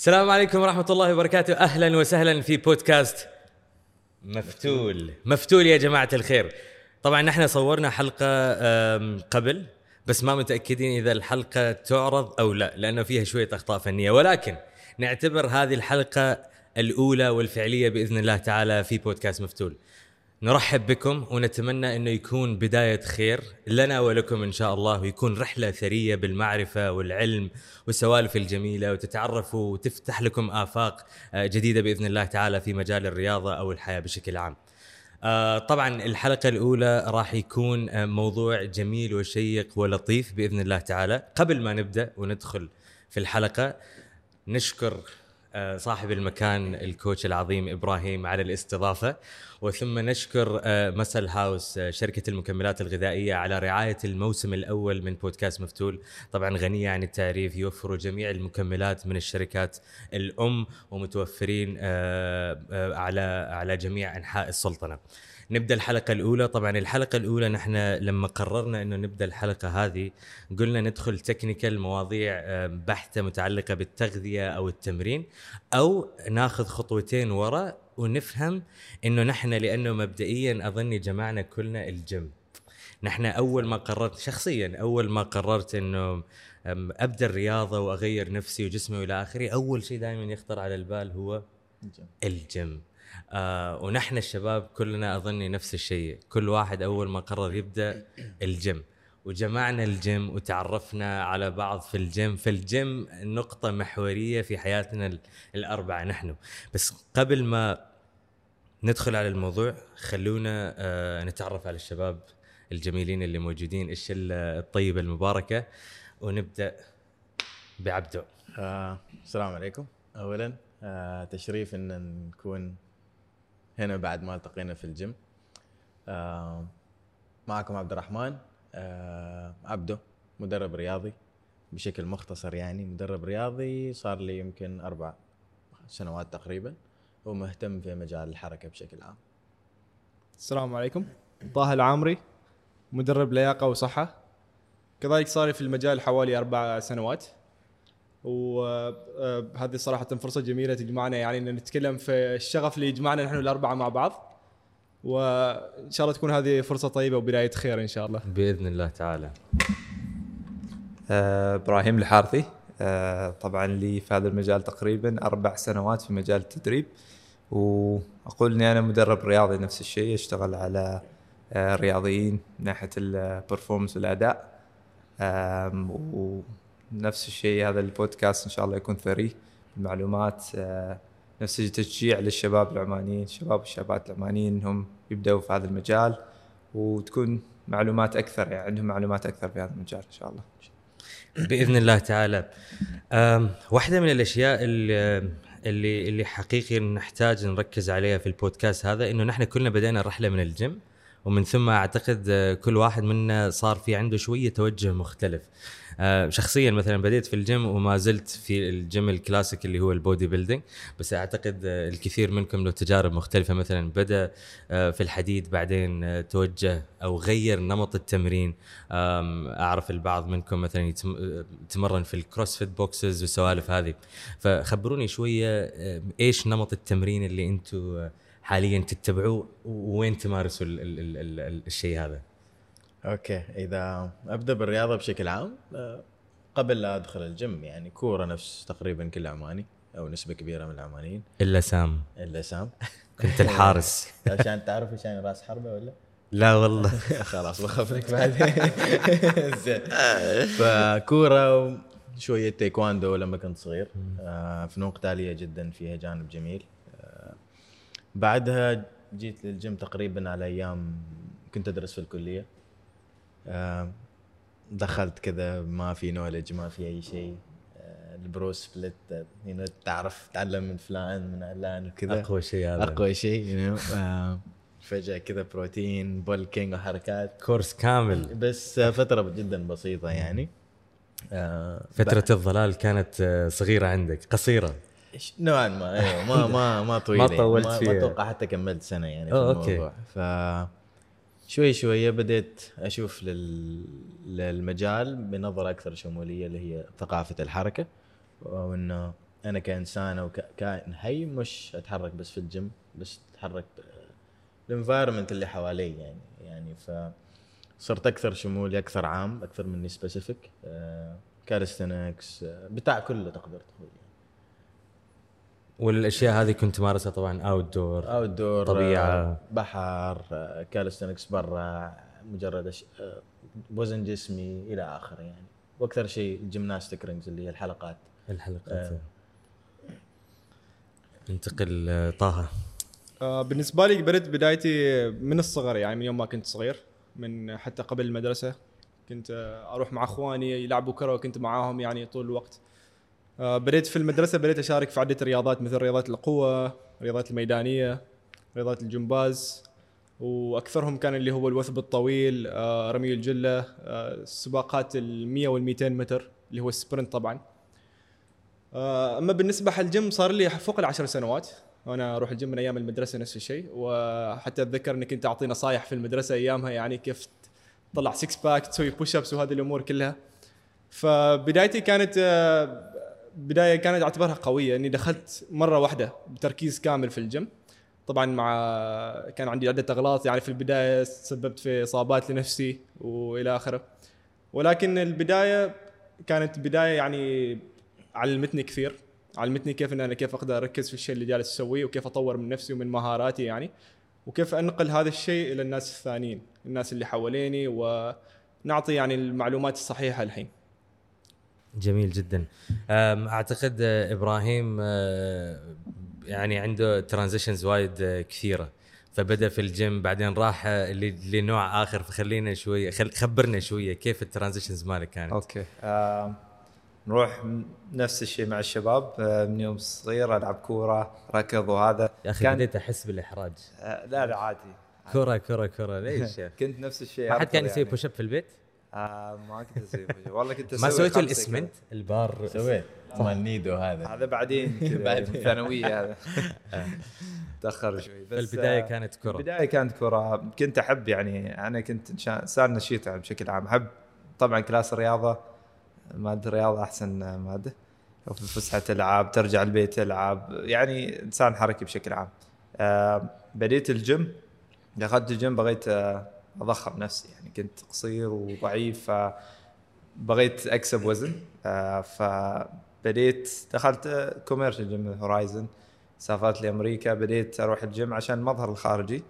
السلام عليكم ورحمة الله وبركاته. أهلا وسهلا في بودكاست مفتول. مفتول يا جماعة الخير. طبعا نحن صورنا حلقة قبل بس ما متأكدين إذا الحلقة تعرض أو لا لأنه فيها شوية أخطاء فنية. ولكن نعتبر هذه الحلقة الأولى والفعلية بإذن الله تعالى في بودكاست مفتول. نرحب بكم ونتمنى إنه يكون بداية خير لنا ولكم إن شاء الله ويكون رحلة ثرية بالمعرفة والعلم والسوالف الجميلة وتتعرفوا وتفتح لكم آفاق آه، جديدة بإذن الله تعالى في مجال الرياضة أو الحياة بشكل عام. آه، طبعا الحلقة الأولى راح يكون آه، موضوع جميل وشيق ولطيف بإذن الله تعالى. قبل ما نبدأ وندخل في الحلقة نشكر صاحب المكان الكوتش العظيم إبراهيم على الاستضافة. وثم نشكر آه، مسل هاوس آه، شركة المكملات الغذائية على رعاية الموسم الأول من بودكاست مفتول. طبعا غنية عن التعريف يوفروا جميع المكملات من الشركات الأم ومتوفرين آه، آه، على على جميع أنحاء السلطنة. نبدأ الحلقة الأولى. طبعا الحلقة الأولى نحن لما قررنا إنه نبدأ الحلقة هذه قلنا ندخل technical مواضيع آه، بحته متعلقة بالتغذية أو التمرين أو ناخذ خطوتين ورا ونفهم إنه نحن لأنه مبدئيا أظني جمعنا كلنا الجيم. نحن أول ما قررت شخصيا أول ما قررت إنه أبدأ الرياضة وأغير نفسي وجسمي وإلى آخره أول شيء دائما يخطر على البال هو الجيم. آه ونحن الشباب كلنا أظني نفس الشيء. كل واحد أول ما قرر يبدأ الجيم. وجمعنا الجيم وتعرفنا على بعض في الجيم. فالجيم نقطة محورية في حياتنا ال- الأربعة نحن. بس قبل ما ندخل على الموضوع خلونا آه نتعرف على الشباب الجميلين اللي موجودين الشلة الطيبة المباركة. ونبدأ بعبدو. آه السلام عليكم. اولا آه تشريف إن نكون هنا بعد ما التقينا في الجيم. آه معكم عبد الرحمن. آه عبده مدرب رياضي بشكل مختصر يعني مدرب رياضي صار لي يمكن أربع سنوات تقريبا ومهتم في مجال الحركة بشكل عام. السلام عليكم. طه العامري مدرب لياقة وصحة. كذلك صار في المجال حوالي أربع سنوات. وهذه صراحة فرصة جميلة تجمعنا يعني إن نتكلم في الشغف اللي يجمعنا نحن الأربعة مع بعض. وإن شاء الله تكون هذه فرصة طيبة وبداية خير إن شاء الله. بإذن الله تعالى. آه، إبراهيم الحارثي آه، طبعا لي في هذا المجال تقريبا أربع سنوات في مجال التدريب. وأقول إني أنا مدرب رياضي نفس الشيء أشتغل على آه، رياضيين من ناحيه ال performance والأداء. آم، ونفس الشيء هذا البودكاست إن شاء الله يكون ثري المعلومات آه، نفس التشجيع للشباب العمانيين الشباب والشابات العمانيين إنهم يبدأوا في هذا المجال وتكون معلومات أكثر يعني عندهم معلومات أكثر في هذا المجال إن شاء الله. بإذن الله تعالى. واحدة من الأشياء اللي اللي اللي حقيقي نحتاج نركز عليها في البودكاست هذا إنه نحن كلنا بدينا الرحلة من الجيم ومن ثم أعتقد كل واحد منا صار في عنده شوية توجه مختلف. شخصيا مثلا بديت في الجيم وما زلت في الجيم الكلاسيك اللي هو ال bodybuilding بس أعتقد آه، الكثير منكم له تجارب مختلفة مثلا بدأ آه، في الحديد بعدين آه، توجه أو غير نمط التمرين. أعرف البعض منكم مثلا يتم- آه، يتمرن في ال CrossFit boxes والسوالف هذه. فخبروني شوية آه، إيش نمط التمرين اللي أنتم آه، حاليا تتبعوه وين تمارسوا ال- ال- ال- ال- ال- الشيء هذا؟ okay. إذا أبدأ بالرياضة بشكل عام آه، قبل لا أدخل الجيم يعني كورة نفس تقريبا كل عماني أو نسبة كبيرة من العمانيين. إلا سام. إلا سام. كنت الحارس. عشان تعرف إيش يعني راس حربة ولا؟ لا والله. خلاص بخاف لك بعدين. زين. فكورة وشوية تايكواندو لما كنت صغير آه، فنون قتالية جدا فيها جانب جميل. آه، بعدها جيت للجيم تقريبا على أيام كنت أدرس في الكلية. دخلت كذا ما في knowledge ما في أي شيء. آه، ال bro split آه، تعرف تعلم من فلان من علان وكذا. أقوى شيء هذا. أقوى شيء you know، فجأة كذا بروتين bulking وحركات course كامل. بس فترة جدا بسيطة يعني. آه، فترة الظلال كانت صغيرة عندك قصيرة. إيش- نوعا ما أيوه ما ما ما طويلة يعني. طولت ما, فيها. ما أتوقع حتى كملت سنة يعني في. الموضوع. ف شوي شوية بديت أشوف لل... للمجال بنظرة أكثر شمولية اللي هي ثقافة الحركة وإنه أنا كإنسان أو كائن حي مش أتحرك بس في الجيم بس أتحرك ال environment اللي حوالي يعني يعني ف صرت أكثر شمولي أكثر عام أكثر مني specific calisthenics بتاع كله تقدر تقول. والأشياء هذه كنت تمارسها طبعا outdoor outdoor طبيعة. بحر calisthenics برا مجرد أش... وزن جسمي إلى اخره يعني. وأكثر شيء ال gymnastic rings اللي هي الحلقات. الحلقات. آه. ننتقل آه، طه. آه، بالنسبة لي بدأت بدايتي من الصغر يعني من يوم ما كنت صغير من حتى قبل المدرسة كنت آه، أروح مع أخواني يلعبوا كرة وكنت معاهم يعني طول الوقت. آه، بديت في المدرسة بديت أشارك في عدة رياضات مثل رياضات القوة رياضات الميدانية رياضات الجمباز وأكثرهم كان اللي هو الوثب الطويل آه، رمي الجلة آه، سباقات ال 100 وال 200 متر اللي هو ال sprint طبعا. آه، أما بالنسبة حق الجيم صار لي فوق العشر سنوات. وأنا أروح الجيم من أيام المدرسة نفس الشيء وحتى أتذكر إني كنت أعطي نصايح في المدرسة أيامها يعني كيف تطلع six pack تسوي push ups وهذه الأمور كلها. فبدايتي كانت آه، بداية كانت أعتبرها قوية إني دخلت مرة واحدة بتركيز كامل في الجيم. طبعا مع كان عندي عدة أغلاط يعني في البداية سببت في إصابات لنفسي وإلى آخره. ولكن البداية كانت بداية يعني علمتني كثير علمتني كيف إن أنا كيف أقدر أركز في الشيء اللي جالس أسويه وكيف أطور من نفسي ومن مهاراتي يعني وكيف أنقل هذا الشيء إلى الناس الثانيين الناس اللي حواليني ونعطي يعني المعلومات الصحيحة الحين. جميل جدا. أعتقد آه، إبراهيم آه، يعني عنده transitions وايد آه، كثيرة. فبدأ في الجيم بعدين راح لنوع آخر. فخلينا شوية خل... خبرنا شوية كيف ال transitions مالك كانت. أوكي. آه نروح نفس الشيء مع الشباب. آه من يوم صغير ألعب كورة ركض وهذا. يا أخي كان- بديت أحس بالإحراج. آه لا لا عادي. كره كره كره ليش؟ كنت نفس الشيء ما حد كان يسوي يعني. push up في البيت؟ آه ما كنت أسوي. والله كنت ما أسوي سويتوا خمسة الاسمنت؟ البار سويت. مال Nido هذا. هذا بعدين. في الثانوية هذا. تأخر شوي. بس البداية آه، كانت كرة. البداية كانت كرة. كنت أحب يعني أنا كنت انسان نشيط يعني بشكل عام. أحب طبعا class الرياضه مادة الرياضه أحسن مادة. وفي فسحة ألعاب ترجع البيت تلعب يعني إنسان حركي بشكل عام. آه بديت الجيم. دخلت الجيم بغيت آه، أضخم نفسي يعني كنت قصير وضعيف فبغيت أكسب وزن آه فبديت دخلت commercial gym Horizon سافرت لأمريكا بديت أروح الجيم عشان المظهر الخارجي.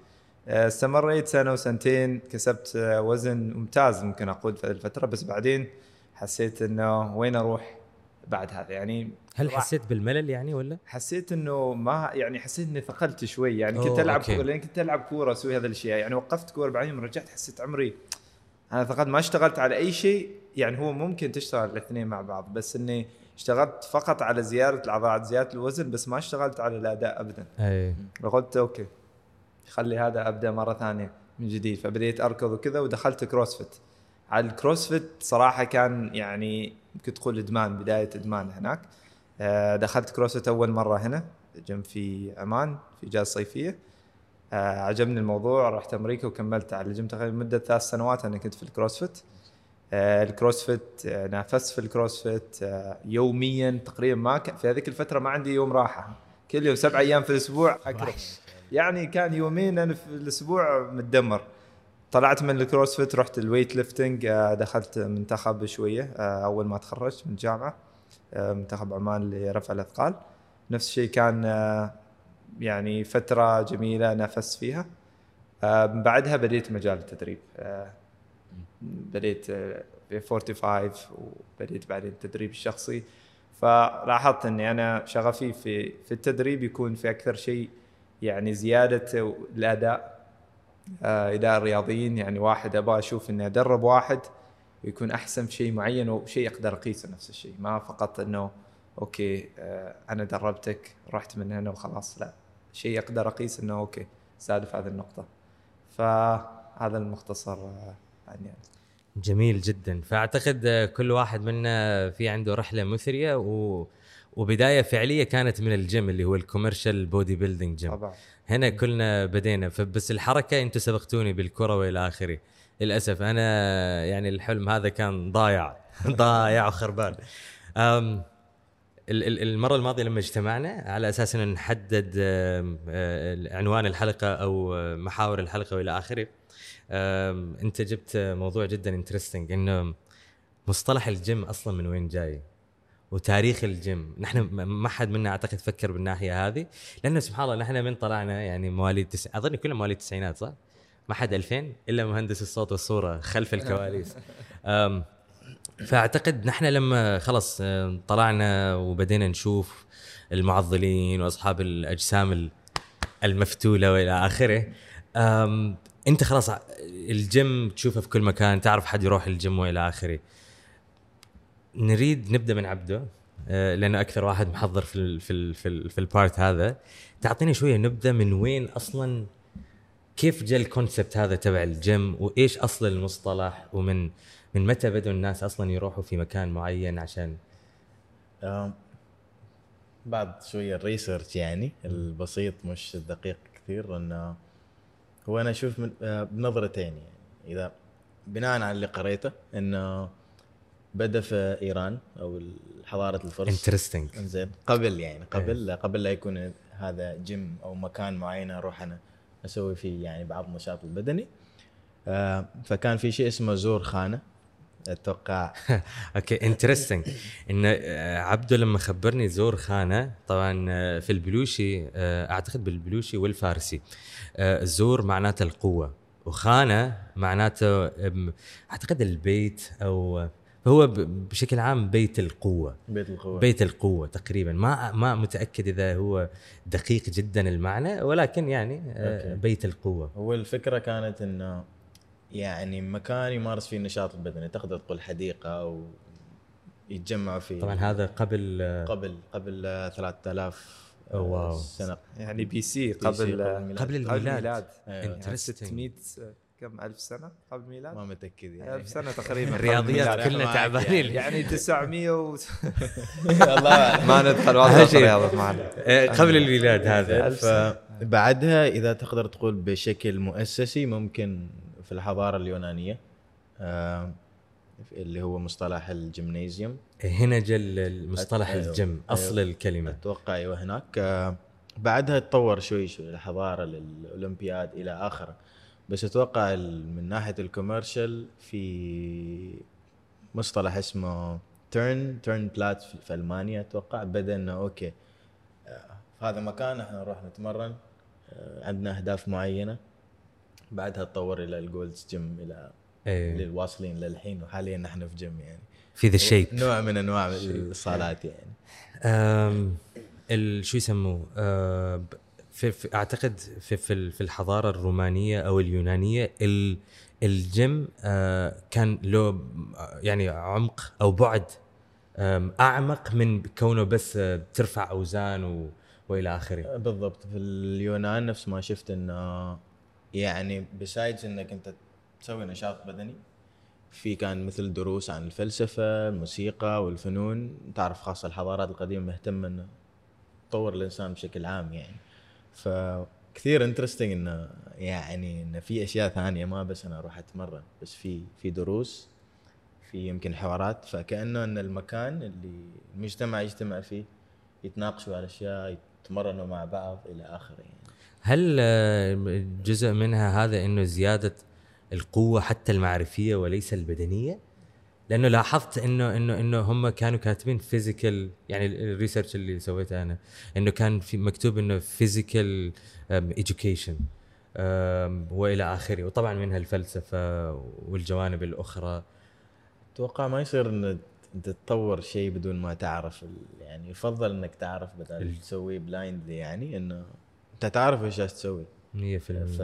آه، استمريت سنة وسنتين كسبت آه، وزن ممتاز ممكن أقول في الفترة بس بعدين حسيت إنه وين أروح؟ بعد هذا يعني هل حسيت بالملل يعني ولا؟ حسيت إنه ما يعني حسيت إني ثقلت شوي يعني كنت ألعب. كورة لأن كنت ألعب كورة أسوي هذه الأشياء. يعني وقفت كورة بعدين رجعت حسيت عمري أنا ثقلت ما اشتغلت على أي شيء يعني هو ممكن تشتغل الاثنين مع بعض بس إني اشتغلت فقط على زياده العضلات زياده الوزن بس ما اشتغلت على الأداء ابدا. أي. فقلت أوكي خلي هذا أبدأ مرة ثانية من جديد. فبديت أركض وكذا ودخلت CrossFit على ال CrossFit صراحة كان يعني ممكن تقول إدمان بداية إدمان هناك. آه، دخلت CrossFit أول مرة هنا جنب في عمان في اجازه صيفية. آه، عجبني الموضوع رحت أمريكا وكملت على الجيم تقريبا مدة ثلاث سنوات أنا كنت في ال CrossFit. آه، ال CrossFit نافست في ال CrossFit يوميا تقريبا ما كان في هذيك الفترة ما عندي يوم راحة. كل يوم سبع أيام في الأسبوع. اكرم يعني كان يومين أنا في الأسبوع متدمر. طلعت من ال CrossFit رحت ال weightlifting آه، دخلت منتخب شوية آه، أول ما تخرجت من الجامعة آه، منتخب عمان لرفع الأثقال. نفس الشيء كان يعني فترة جميلة نافست فيها. من بعدها بديت مجال التدريب. بديت في 45 وبديت بعدين التدريب الشخصي. فلاحظت إني أنا شغفي في في التدريب يكون في أكثر شيء يعني زيادة الأداء. آه، اداء الرياضيين يعني واحد أبغى أشوف اني ادرب واحد ويكون أحسن في شيء معين وشيء أقدر اقيسه نفس الشيء. ما فقط إنه أوكي آه، أنا دربتك رحت من هنا وخلاص لا. شيء أقدر اقيس إنه أوكي زاد في هذه النقطة. فهذا المختصر آه، عني يعني. جميل جدا. فأعتقد آه، كل واحد منا في عنده رحلة مثرية و... وبداية فعلية كانت من الجيم اللي هو ال commercial bodybuilding gym. طبعا. هنا كلنا بدينا فبس الحركة أنتم سبقتوني بالكرة والى آخره. للأسف أنا يعني الحلم هذا كان ضايع ضايع وخربان. المرة الماضية لما اجتمعنا على أساس إن نحدد عنوان الحلقة أو محاور الحلقة والى آخره أنت جبت موضوع جدا interesting إنه مصطلح الجيم أصلا من وين جاي؟ وتاريخ الجيم. نحن ما حد منا أعتقد فكر بالناحية هذه. لأنه سبحان الله نحن من طلعنا يعني مواليد تس... أظن كلنا مواليد التسعينات صح؟ ما حد 2000 إلا مهندس الصوت والصورة خلف الكواليس. فأعتقد نحن لما خلص طلعنا وبدينا نشوف المعضلين وأصحاب الأجسام ال- المفتولة وإلى آخره أنت خلاص الجيم تشوفه في كل مكان تعرف حد يروح الجيم وإلى آخره. نريد نبدأ من عبده آه، لأنه أكثر واحد محضر في ال في ال في, ال في ال part هذا. تعطيني شوية نبدأ من وين أصلا كيف جاء ال concept هذا تبع الجيم؟ وإيش أصل المصطلح؟ ومن من متى بدوا الناس أصلا يروحوا في مكان معين عشان؟ بعد شوية ال research يعني البسيط مش الدقيق كثير إنه هو أنا أشوف من آه، بنظرتين يعني. إذا بناء على اللي قريته إنه بدأ في إيران أو حضارة الفرس. interesting زين قبل يعني قبل قبل لا يكون هذا جيم أو مكان معين أروح أنا أسوي فيه يعني بعض النشاط البدني آه، فكان في شيء اسمه زور خانة أتوقع. أوكي interesting إن آه، عبده لما خبرني زور خانة طبعا آه، في البلوشي آه، أعتقد بالبلوشي والفارسي. زور معناته القوة وخانة معناته أعتقد البيت أو هو ب- بشكل عام بيت القوة بيت القوة بيت القوة تقريبا ما ما متأكد إذا هو دقيق جدا المعنى ولكن يعني آه، أوكي. بيت القوة هو الفكرة كانت إنه يعني مكان يمارس فيه النشاط البدني تقدر تقول حديقة أو يتجمعوا فيه طبعا هذا قبل آه، قبل قبل آه، 3000 oh، wow. سنة يعني BC BC قبل الميلاد. قبل قبل الميلاد الميلاد أيوة. يعني Interesting. 600 كم ألف سنة قبل الميلاد؟ ما متأكد يعني ألف سنة تقريبا الرياضيات. كلنا معك تعبانين يعني 900 و... الله أعلم. ما ندخل والله شيء. الرياضة معنا آه، قبل الميلاد هذا. فبعدها إذا تقدر تقول بشكل مؤسسي ممكن في الحضارة اليونانية آه، اللي هو مصطلح الجيمنازيوم هنا جاء المصطلح أيوه. الجيم أصل أيوه. الكلمة أتوقع أيوه هناك آه، بعدها تطور شوي شوي الحضارة للأولمبياد إلى آخره بس أتوقع من ناحية ال commercial في مصطلح اسمه Turn Turnplatz في ألمانيا أتوقع بدأ إنه أوكي آه، في هذا مكان إحنا نروح نتمرن آه، عندنا أهداف معينة بعدها تطور إلى ال Gold's Gym إلى إيه. اللي واصلين للحين وحاليا نحن في جيم يعني. في the shape نوع من أنواع الصالات يعني. شو يسموه؟ ب- في, في أعتقد في في في الحضارة الرومانية أو اليونانية ال الجيم أه، كان له م- يعني عمق أو بعد أعمق من كونه بس أه، ترفع أوزان و وإلى آخره. بالضبط. في اليونان نفس ما شفت انه يعني besides إنك أنت تسوي نشاط بدني في كان مثل دروس عن الفلسفة الموسيقى والفنون. تعرف خاصة الحضارات القديمة مهتمه إنه تطور الإنسان بشكل عام يعني. فكثير interesting إنه يعني انه في أشياء ثانية ما بس أنا أروح أتمرن بس في في دروس في يمكن حوارات فكأنه إن المكان اللي المجتمع يجتمع فيه يتناقشوا على أشياء يتمرنوا مع بعض إلى آخره يعني هل أه، جزء منها هذا إنه زيادة القوة حتى المعرفية وليس البدنية؟ لأنه لاحظت إنه إنه إنه هم كانوا كاتبين physical يعني ال research اللي سويته أنا إنه كان في مكتوب إنه فيزيكال education وإلى آخره. وطبعا منها الفلسفة والجوانب الأخرى. أتوقع ما يصير إن أنت تطور شيء بدون ما تعرف يعني يفضل إنك تعرف بدل ال- تسويه blindly يعني إنه أنت تعرف إيش تسوي. 100% ف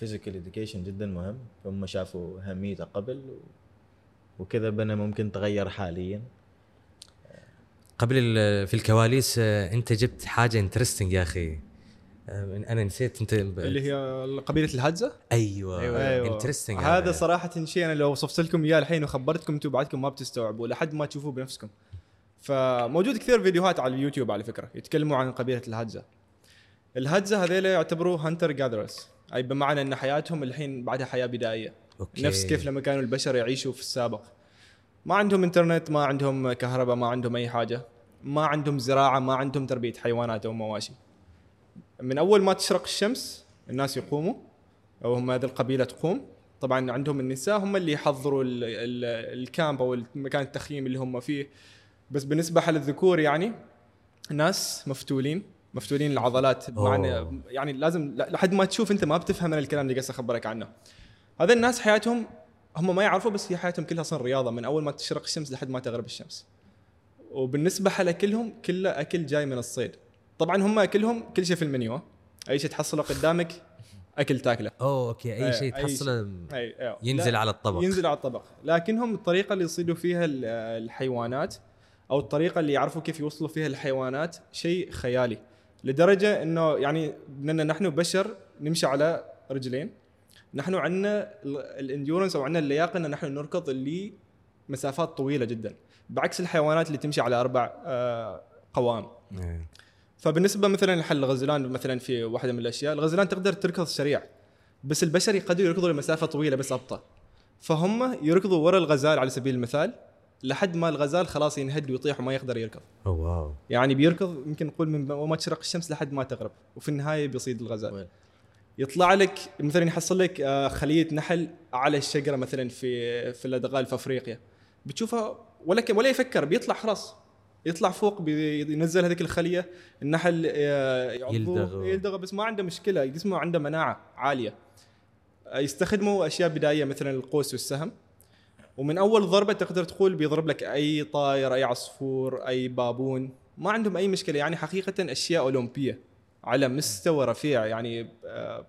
physical education جدا مهم. هم شافوا أهميته قبل و... وكذا بنا ممكن تغير حاليا. قبل ال- في الكواليس أه، أنت جبت حاجة interesting يا أخي. أه، أنا نسيت أنت اللي هي قبيلة الهدزه أيوه أيوة. interesting هذا صراحة شيء أنا لو وصفت لكم إياه الحين وخبرتكم أنتم بعدكم ما بتستوعبوا لحد ما تشوفوه بنفسكم. فموجود كثير فيديوهات على اليوتيوب على فكرة يتكلموا عن قبيلة الهدزه الهدزه هذيلا يعتبروا hunter gatherers أي بمعنى إن حياتهم الحين بعدها حياة بدائية. أوكي. نفس كيف لما كانوا البشر يعيشوا في السابق. ما عندهم إنترنت ما عندهم كهرباء ما عندهم أي حاجة ما عندهم زراعة ما عندهم تربية حيوانات أو مواشي. من أول ما تشرق الشمس الناس يقوموا أو هم هذه القبيلة تقوم. طبعا عندهم النساء هم اللي يحضروا ال- ال- الكامب أو مكان التخييم اللي هم فيه. بس بالنسبة حال الذكور يعني ناس مفتولين مفتولين العضلات. معنى. يعني لازم لحد ما تشوف أنت ما بتفهم من الكلام اللي قاعد أخبرك عنه. هذا الناس حياتهم هم ما يعرفوا بس هي حياتهم كلها أصلا رياضة. من أول ما تشرق الشمس لحد ما تغرب الشمس. وبالنسبة حال أكلهم كله أكل جاي من الصيد. طبعا هم أكلهم كل شيء في المنيو؟ أي شيء تحصله قدامك أكل تاكله. أوه أوكي. أي شيء تحصله أي أيوه. ينزل على الطبق. ينزل على الطبق. لكنهم الطريقة اللي يصيدوا فيها ال- الحيوانات أو الطريقة اللي يعرفوا كيف يوصلوا فيها الحيوانات شيء خيالي. لدرجة إنه يعني إننا نحن بشر نمشي على رجلين. نحن عندنا ال endurance أو عندنا اللياقة إن نحن نركض لمسافات طويلة جدا. بعكس الحيوانات اللي تمشي على أربع آه، قوام. إيه. فبالنسبة مثلا حل الغزلان مثلا في واحدة من الأشياء الغزلان تقدر تركض سريع بس البشر يقدروا يركضوا لمسافة طويلة بس أبطأ. فهم يركضوا ورا الغزال على سبيل المثال لحد ما الغزال خلاص ينهد ويطيح وما يقدر يركض. أوه واو. يعني بيركض يمكن نقول من أول ما تشرق الشمس لحد ما تغرب وفي النهاية بيصيد الغزال؟ يطلع لك مثلا يحصل لك آه، خلية نحل على الشجرة مثلا في في الأدغال في أفريقيا. بتشوفها ولا ولا يفكر بيطلع خلاص. يطلع فوق بينزل هذيك الخلية النحل آه، يلدغ. يلدغ بس ما عنده مشكلة. جسمه عنده مناعة عالية. آه، يستخدموا أشياء بدائية مثلا القوس والسهم. ومن أول ضربة تقدر تقول بيضرب لك أي طائر أي عصفور أي بابون. ما عندهم أي مشكلة. يعني حقيقه أشياء أولمبية. على مستوى رفيع يعني آه،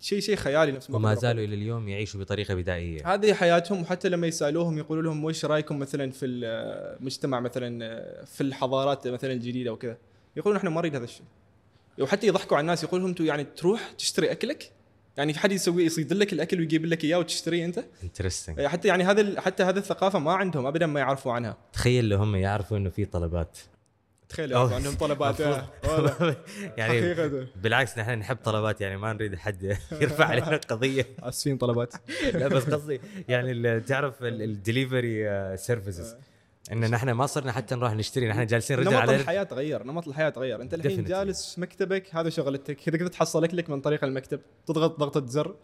شيء شيء خيالي نفس ما وما. زالوا إلى اليوم يعيشوا بطريقة بدائية. هذه حياتهم وحتى لما يسألوهم يقولوا لهم وش رأيكم مثلا في المجتمع مثلا آه، في الحضارات مثلا الجديدة وكذا. يقولون إحنا ما نريد هذا الشيء. وحتى يضحكوا على الناس يقول لهم أنتم يعني تروح تشتري أكلك؟ يعني في حد يسوي يصيد لك الأكل ويجيب لك إياه وتشتريه أنت؟ interesting حتى يعني هذا حتى هذه الثقافة ما عندهم ابدا ما يعرفوا عنها. تخيل لو هم يعرفوا إنه في طلبات. تخيل. يعرفوا عندهم طلبات آه،. يعني حقيقة. بالعكس نحن نحب طلبات يعني ما نريد حد يرفع علينا قضيه آسفين طلبات. لا بس قصدي يعني تعرف ال delivery services إن نحن ما صرنا حتى نروح نشتري نحن جالسين رجل نمط الحياة تغير نمط الحياة تغير. أنت الحين. جالس مكتبك هذا شغلتك. كذا كذا تحصل اكلك من طريق المكتب تضغط ضغطة زر.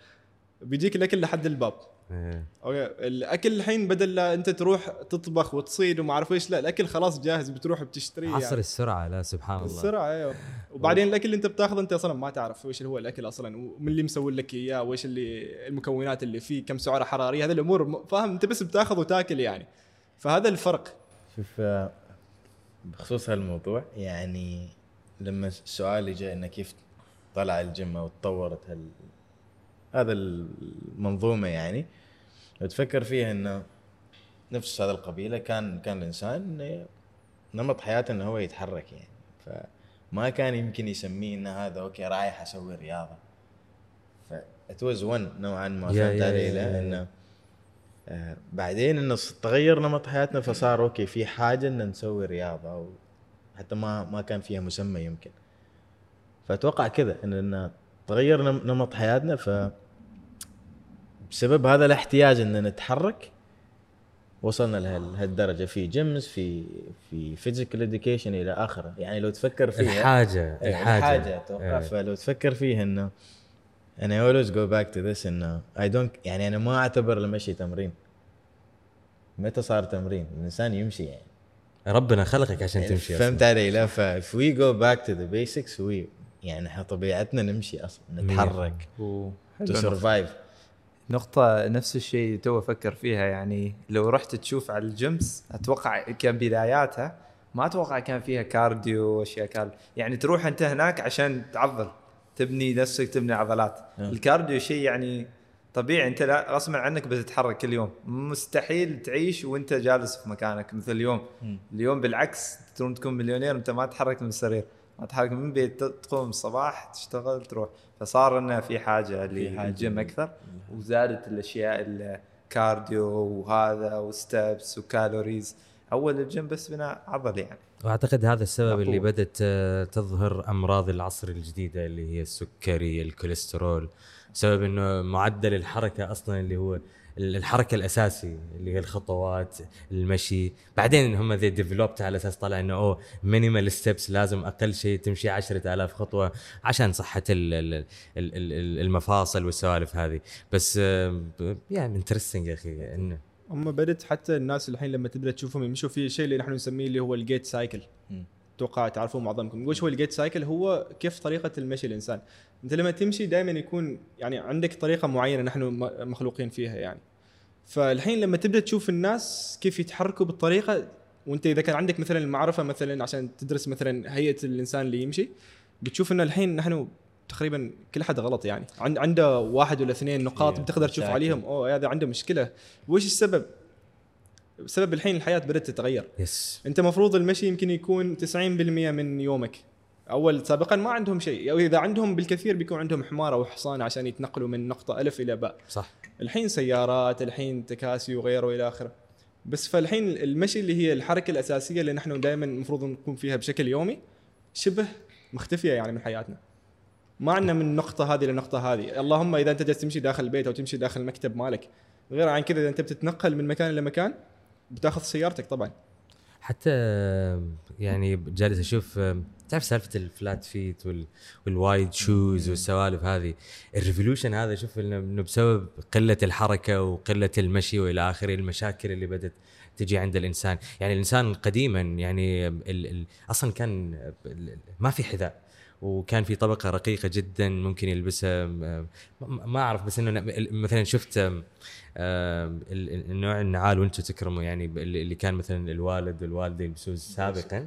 بيجيك الأكل لحد الباب. إيه. أوكي؟ الأكل الحين بدل لا أنت تروح تطبخ وتصيد وما أعرف إيش لا الأكل خلاص جاهز بتروح بتشتريه عصر يعني. السرعة لا سبحان الله. السرعة أيوه. وبعدين الأكل اللي أنت بتاخذه أنت أصلا ما تعرف إيش هو الأكل أصلا ومن اللي مسوي لك إياه وإيش اللي المكونات اللي فيه كم سعرة حرارية هذه الأمور فاهم؟ أنت بس بتاخذ وتاكل يعني. فهذا الفرق. شوف بخصوص هالموضوع يعني لما السؤال اللي جاي إنه كيف طلع الجيم أو تطورت هال هذا المنظومة يعني. لو تفكر فيها إنه نفس هذا القبيلة كان كان الإنسان نمط حياته إنه هو يتحرك يعني. فما كان يمكن يسميه إنه هذا أوكي رايح أسوي رياضة. ف it was one نوعا ما. فهمت علي. انه آه، بعدين إنه تغير نمط حياتنا فصار أوكي في حاجة ان نسوي رياضة أو حتى ما ما كان فيها مسمى يمكن. فأتوقع كذا إن تغير نم- نمط حياتنا ف بسبب هذا الاحتياج ان نتحرك وصلنا لهالدرجة. في gyms في في physical education إلى آخره. يعني لو تفكر فيها الحاجة إيه، الحاجة. الحاجة أتوقع. إيه. فلو تفكر فيها انه أنا always go back to this إنه I don't يعني أنا ما أعتبر المشي تمرين. متى صار تمرين؟ الإنسان يمشي يعني. ربنا خلقك عشان تمشي فهمت أصلاً. علي؟ لا ف we go back to the basics we يعني إحنا طبيعتنا نمشي أصلا نتحرك to survive نقطة نفس الشيء to أفكر فيها يعني لو رحت تشوف على ال gyms أتوقع كان بداياتها ما أتوقع كان فيها cardio وأشياء كال يعني تروح أنت هناك عشان تعضل تبني نفسك تبني عضلات. نعم. ال cardio شيء يعني طبيعي أنت لا غصبا عنك بتتحرك كل يوم. مستحيل تعيش وأنت جالس في مكانك مثل اليوم. اليوم بالعكس تكون مليونير انت ما تتحرك من السرير. ما تتحرك من البيت تقوم الصباح تشتغل تروح فصار إنه في حاجة. للجيم أكثر وزادت الأشياء ال cardio وهذا و steps و calories أول الجيم بس بناء عضل يعني وأعتقد هذا السبب اللي مقبول. بدأت آه، تظهر أمراض العصر الجديدة اللي هي السكري الكوليسترول بسبب إنه معدل الحركة أصلا اللي هو الحركة الأساسي اللي هي الخطوات المشي. بعدين هم they developed it على أساس طلع إنه أوه minimal steps لازم أقل شيء تمشي 10000 خطوة عشان صحة ال- ال- ال- ال- المفاصل والسوالف هذه. بس يعني interesting يا أخي إنه هم بدت حتى الناس الحين لما تبدأ تشوفهم يمشوا في شيء اللي نحن نسميه اللي هو ال gait cycle. أتوقع تعرفون معظمكم. وش هو ال gait cycle هو كيف طريقة المشي الإنسان. انت لما تمشي دائما يكون يعني عندك طريقة معينة نحن مخلوقين فيها يعني. فالحين لما تبدأ تشوف الناس كيف يتحركوا بالطريقة وانت إذا كان عندك مثلا المعرفة مثلا عشان تدرس مثلا هيئة الإنسان اللي يمشي بتشوف إنه الحين نحن تقريبا كل حد غلط يعني. عند عنده واحد ولا اثنين نقاط بتقدر تشوف. عليهم أوه هذا عنده مشكلة. وش السبب؟ بسبب الحين الحياة بدأت تتغير. يس. أنت مفروض المشي يمكن يكون 90% من يومك. أول سابقا ما عندهم شيء. أو إذا عندهم بالكثير بيكون عندهم حمار أو حصان عشان يتنقلوا من نقطة ألف إلى باء. صح. الحين سيارات الحين تكاسي وغيره إلى آخره. بس فالحين المشي اللي هي الحركة الأساسية اللي نحن دائما المفروض نكون فيها بشكل يومي شبه مختفية يعني من حياتنا. ما عندنا من النقطة هذه للنقطة هذه، اللهم إذا أنت جالس تمشي داخل البيت أو تمشي داخل المكتب مالك، غير عن كذا إذا أنت بتتنقل من مكان لمكان بتأخذ سيارتك طبعا. حتى يعني جالس أشوف تعرف سالفة ال flat feet وال وال wide shoes والسوالف هذه؟ ال revolution هذا شوف إنه بسبب قلة الحركة وقلة المشي وإلى آخره المشاكل اللي بدأت تجي عند الإنسان. يعني الإنسان قديما يعني ال ال أصلا كان ما في حذاء وكان في طبقة رقيقة جدا ممكن يلبسها. ما أعرف بس إنه مثلا شفت النوع النعال وأنتم تكرموا يعني اللي كان مثلا الوالد والوالده يلبسوه سابقا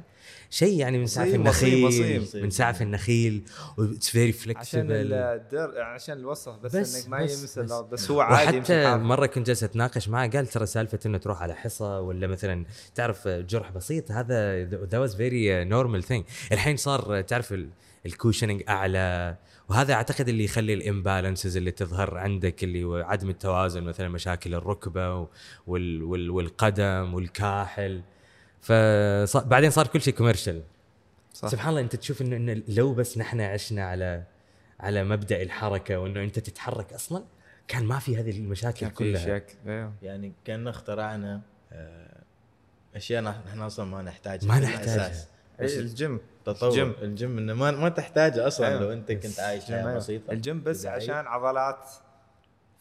شيء يعني من سعف النخيل. من سعف النخيل it's very عشان flexible الدر عشان الوسخ بس, بس- إنك ما يمس بس. بس, هو عادي حافظ. مرة كنت جالس أتناقش معه قال ترى سالفة إنه تروح على حصى ولا مثلا تعرف جرح بسيط هذا that was very normal thing الحين صار تعرف ال- ال cushioning أعلى وهذا أعتقد اللي يخلي ال imbalances اللي تظهر عندك اللي هو عدم التوازن مثلا مشاكل الركبة وال وال والقدم والكاحل. فبعدين صار كل شيء commercial. سبحان الله أنت تشوف إنه إنه لو بس نحن عشنا على على مبدأ الحركة وإنه أنت تتحرك أصلا كان ما في هذه المشاكل كان في كلها. شك أيوه يعني كان اخترعنا آه، أشياء نح- نحن أصلا ما نحتاجها. ما نحتاجها. إيه، الجيم تطور الجيم. الجيم الجيم إنه ما ما تحتاجه أصلا أيوة. لو أنت كنت عايش الجيم، حياه أيوة. بسيطة الجيم بس. عشان عضلات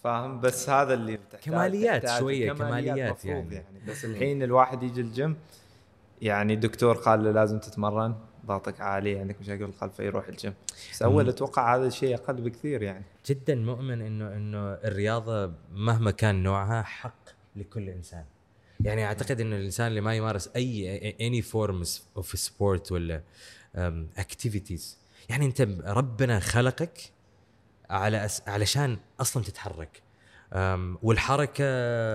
فاهم بس هذا اللي تحتاج كماليات تحتاج شوية، كماليات مفروض يعني. يعني بس الحين الواحد يجي الجيم يعني الدكتور قال له لازم تتمرن ضغطك عالي عندك مشاكل القلب فيروح الجيم بس أول أتوقع هذا الشيء أقل بكثير يعني جدا مؤمن انه إنه الرياضة مهما كان نوعها حق لكل إنسان يعني أعتقد إنه الإنسان اللي ما يمارس أي any forms of sport ولا activities يعني أنت ربنا خلقك على أس... علشان أصلا تتحرك. أم، والحركة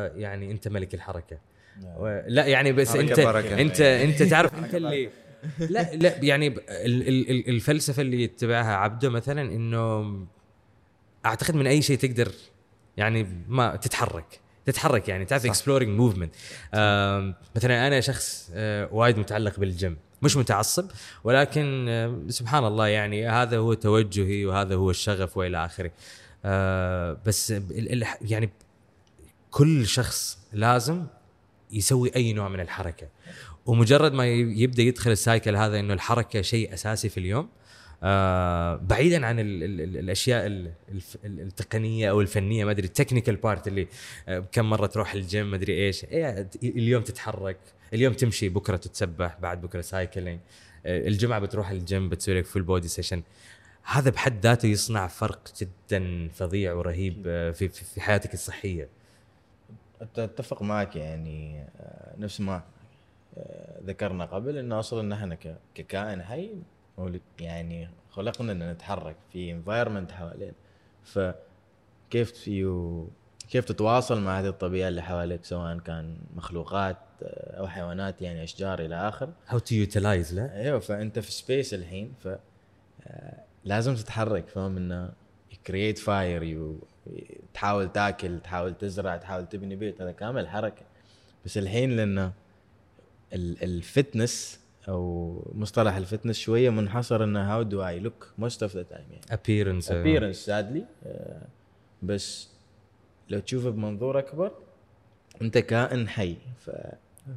يعني أنت ملك الحركة. و- لا يعني بس أنت. أنت أنت تعرف أنت اللي لا لا يعني الفلسفة اللي يتبعها عبده مثلا إنه أعتقد من أي شيء تقدر يعني ما تتحرك. تتحرك يعني تعرف exploring movement مثلا أنا شخص آه، وايد متعلق بالجيم. مش متعصب ولكن سبحان الله يعني هذا هو توجهي وهذا هو الشغف وإلى آخره. آه، بس يعني كل شخص لازم يسوي أي نوع من الحركة. ومجرد ما يبدأ يدخل ال cycle هذا إنه الحركة شيء أساسي في اليوم آه بعيدا عن ال ال ال الأشياء ال الف- ال- التقنية أو الفنية ما أدري ال technical part اللي آه كم مرة تروح الجيم ما أدري إيش. إيه اليوم تتحرك اليوم تمشي بكرة تتسبح بعد بكرة cycling آه الجمعة بتروح الجيم بتسوي لك full body session هذا بحد ذاته يصنع فرق جدا فظيع ورهيب آه، في في في حياتك الصحية. أتفق معك يعني آه، نفس ما آه، ذكرنا قبل إنه أصلا نحن ككائن حي يعني خلقنا ان نتحرك في environment حوالينا. فكيف you كيف تتواصل مع هذه الطبيعة اللي حواليك؟ سواء كان مخلوقات أو حيوانات يعني أشجار إلى آخر. how to utilize لا؟ أيوه فأنت في space الحين ف آه، لازم تتحرك فاهم؟ إنه create fire تحاول تاكل تحاول تزرع تحاول تبني بيت هذا كامل حركة. بس الحين لأنه ال- ال fitness أو مصطلح ال fitness شوية منحصر انه how do I look most of the time يعني. Appearance. Appearance sadly. آه، بس لو تشوفه بمنظور أكبر أنت كائن حي. ف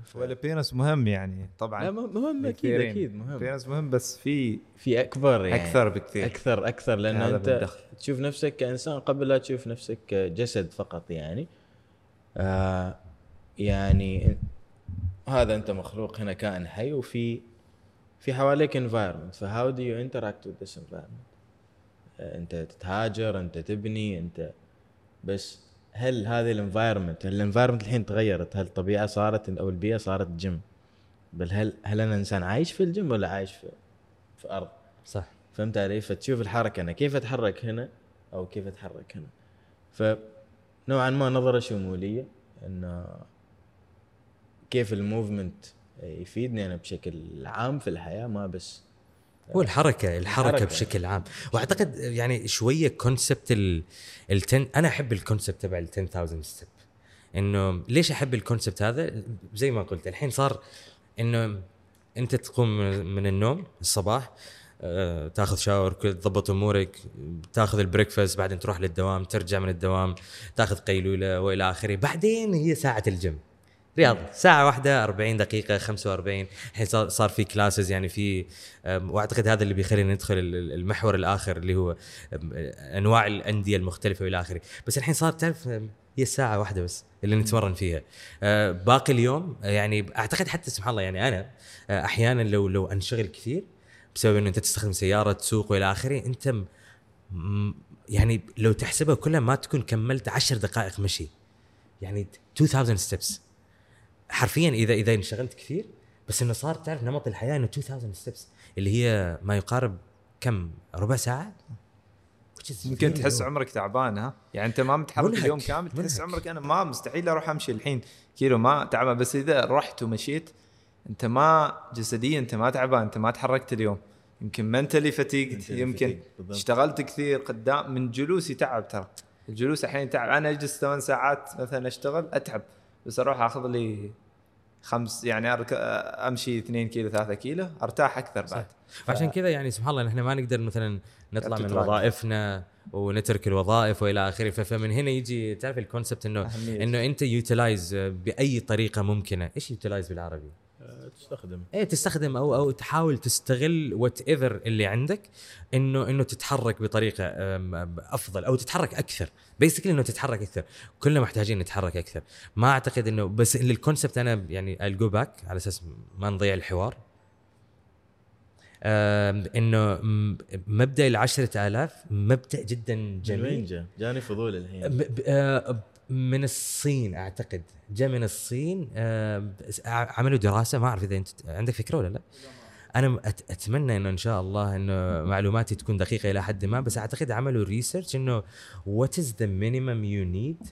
ف- وال appearance مهم يعني طبعا. لا مهم أكيد. أكيد مهم. ال appearance مهم بس في في أكبر يعني. أكثر بكثير. أكثر أكثر لأن أنت بالدخل. تشوف نفسك كإنسان قبل لا تشوف نفسك كجسد فقط يعني. آه يعني هذا أنت مخلوق هنا كائن حي وفي في حواليك environment. ف how do you with this environment? آه أنت تتهاجر أنت تبني أنت بس هل هذه ال environment ال environment الحين تغيرت؟ هل الطبيعة صارت أو البيئة صارت جيم بل هل هل أنا إنسان عايش في الجيم ولا عايش في في أرض؟ صح. فهمت علي؟ فتشوف الحركة أنا كيف أتحرك هنا أو كيف أتحرك هنا. فنوعا ما نظرة شمولية إنه كيف ال movement يفيدني أنا بشكل عام في الحياة ما بس هو الحركة الحركة الحركة. بشكل عام. وأعتقد يعني شوية concept ال ال 10 أنا أحب ال concept تبع ال 10000 step إنه ليش أحب ال concept هذا؟ زي ما قلت الحين صار إنه أنت تقوم من النوم الصباح آه، تاخذ shower تضبط أمورك تاخذ ال breakfast بعدين تروح للدوام ترجع من الدوام تاخذ قيلولة وإلى آخره. بعدين هي ساعة الجيم رياض ساعة واحدة 40 دقيقة 45 الحين صار صار في classes يعني في وأعتقد هذا اللي بيخلينا ندخل ال- ال- المحور الآخر اللي هو أنواع الأندية المختلفة والى آخره، بس الحين صار تعرف هي ساعة واحدة بس اللي نتمرن فيها. أه، باقي اليوم يعني أعتقد حتى سبحان الله يعني أنا أه، أحيانا لو لو أنشغل كثير بسبب إنه أنت تستخدم سيارة تسوق والى آخره أنت م- يعني لو تحسبها كلها ما تكون كملت عشر دقائق مشي. يعني 2000 ستبس حرفيا اذا إذا انشغلت كثير بس إنه صار تعرف نمط الحياة إنه 2000 ستبس اللي هي ما يقارب كم ربع ساعة very تحس. عمرك تعبان ها يعني أنت ما متحرك منهك. اليوم كامل تحس. عمرك أنا ما مستحيل أروح أمشي الحين كيلو ما تعبان بس إذا رحت ومشيت أنت ما جسديا أنت ما تعبان أنت ما تحركت اليوم يمكن mentally fatigued يمكن. اشتغلت كثير قدام من جلوسي تعب ترى الجلوس الحين تعب أنا أجلس ثمان ساعات مثلا أشتغل أتعب بس أروح أخذ لي خمس يعني أرك... أمشي 2 كيلو 3 كيلو أرتاح أكثر بعد. فعشان كذا يعني سبحان الله نحن ما نقدر مثلا نطلع من. وظائفنا ونترك الوظائف وإلى آخره. ف- فمن هنا يجي تعرف ال concept إنه أهمية. إنه أنت utilize بأي طريقة ممكنة. إيش utilize بالعربي؟ تستخدم. إيه تستخدم أو أو تحاول تستغل whatever اللي عندك انه إنه تتحرك بطريقة أفضل أو تتحرك أكثر. basically إنه تتحرك أكثر. كلنا محتاجين نتحرك أكثر. ما أعتقد انه بس ال concept أنا يعني ال go back على أساس ما نضيع الحوار. إنه مبدأ العشرة آلاف مبدأ جدا من وين جميل؟ جاني فضول الحين. آه، من الصين أعتقد. جاء من الصين آه، عملوا دراسة ما أعرف إذا أنت عندك فكرة ولا لا. أنا أتمنى إنه إن شاء الله إنه معلوماتي تكون دقيقة إلى حد ما بس أعتقد عملوا research إنه what is the minimum you need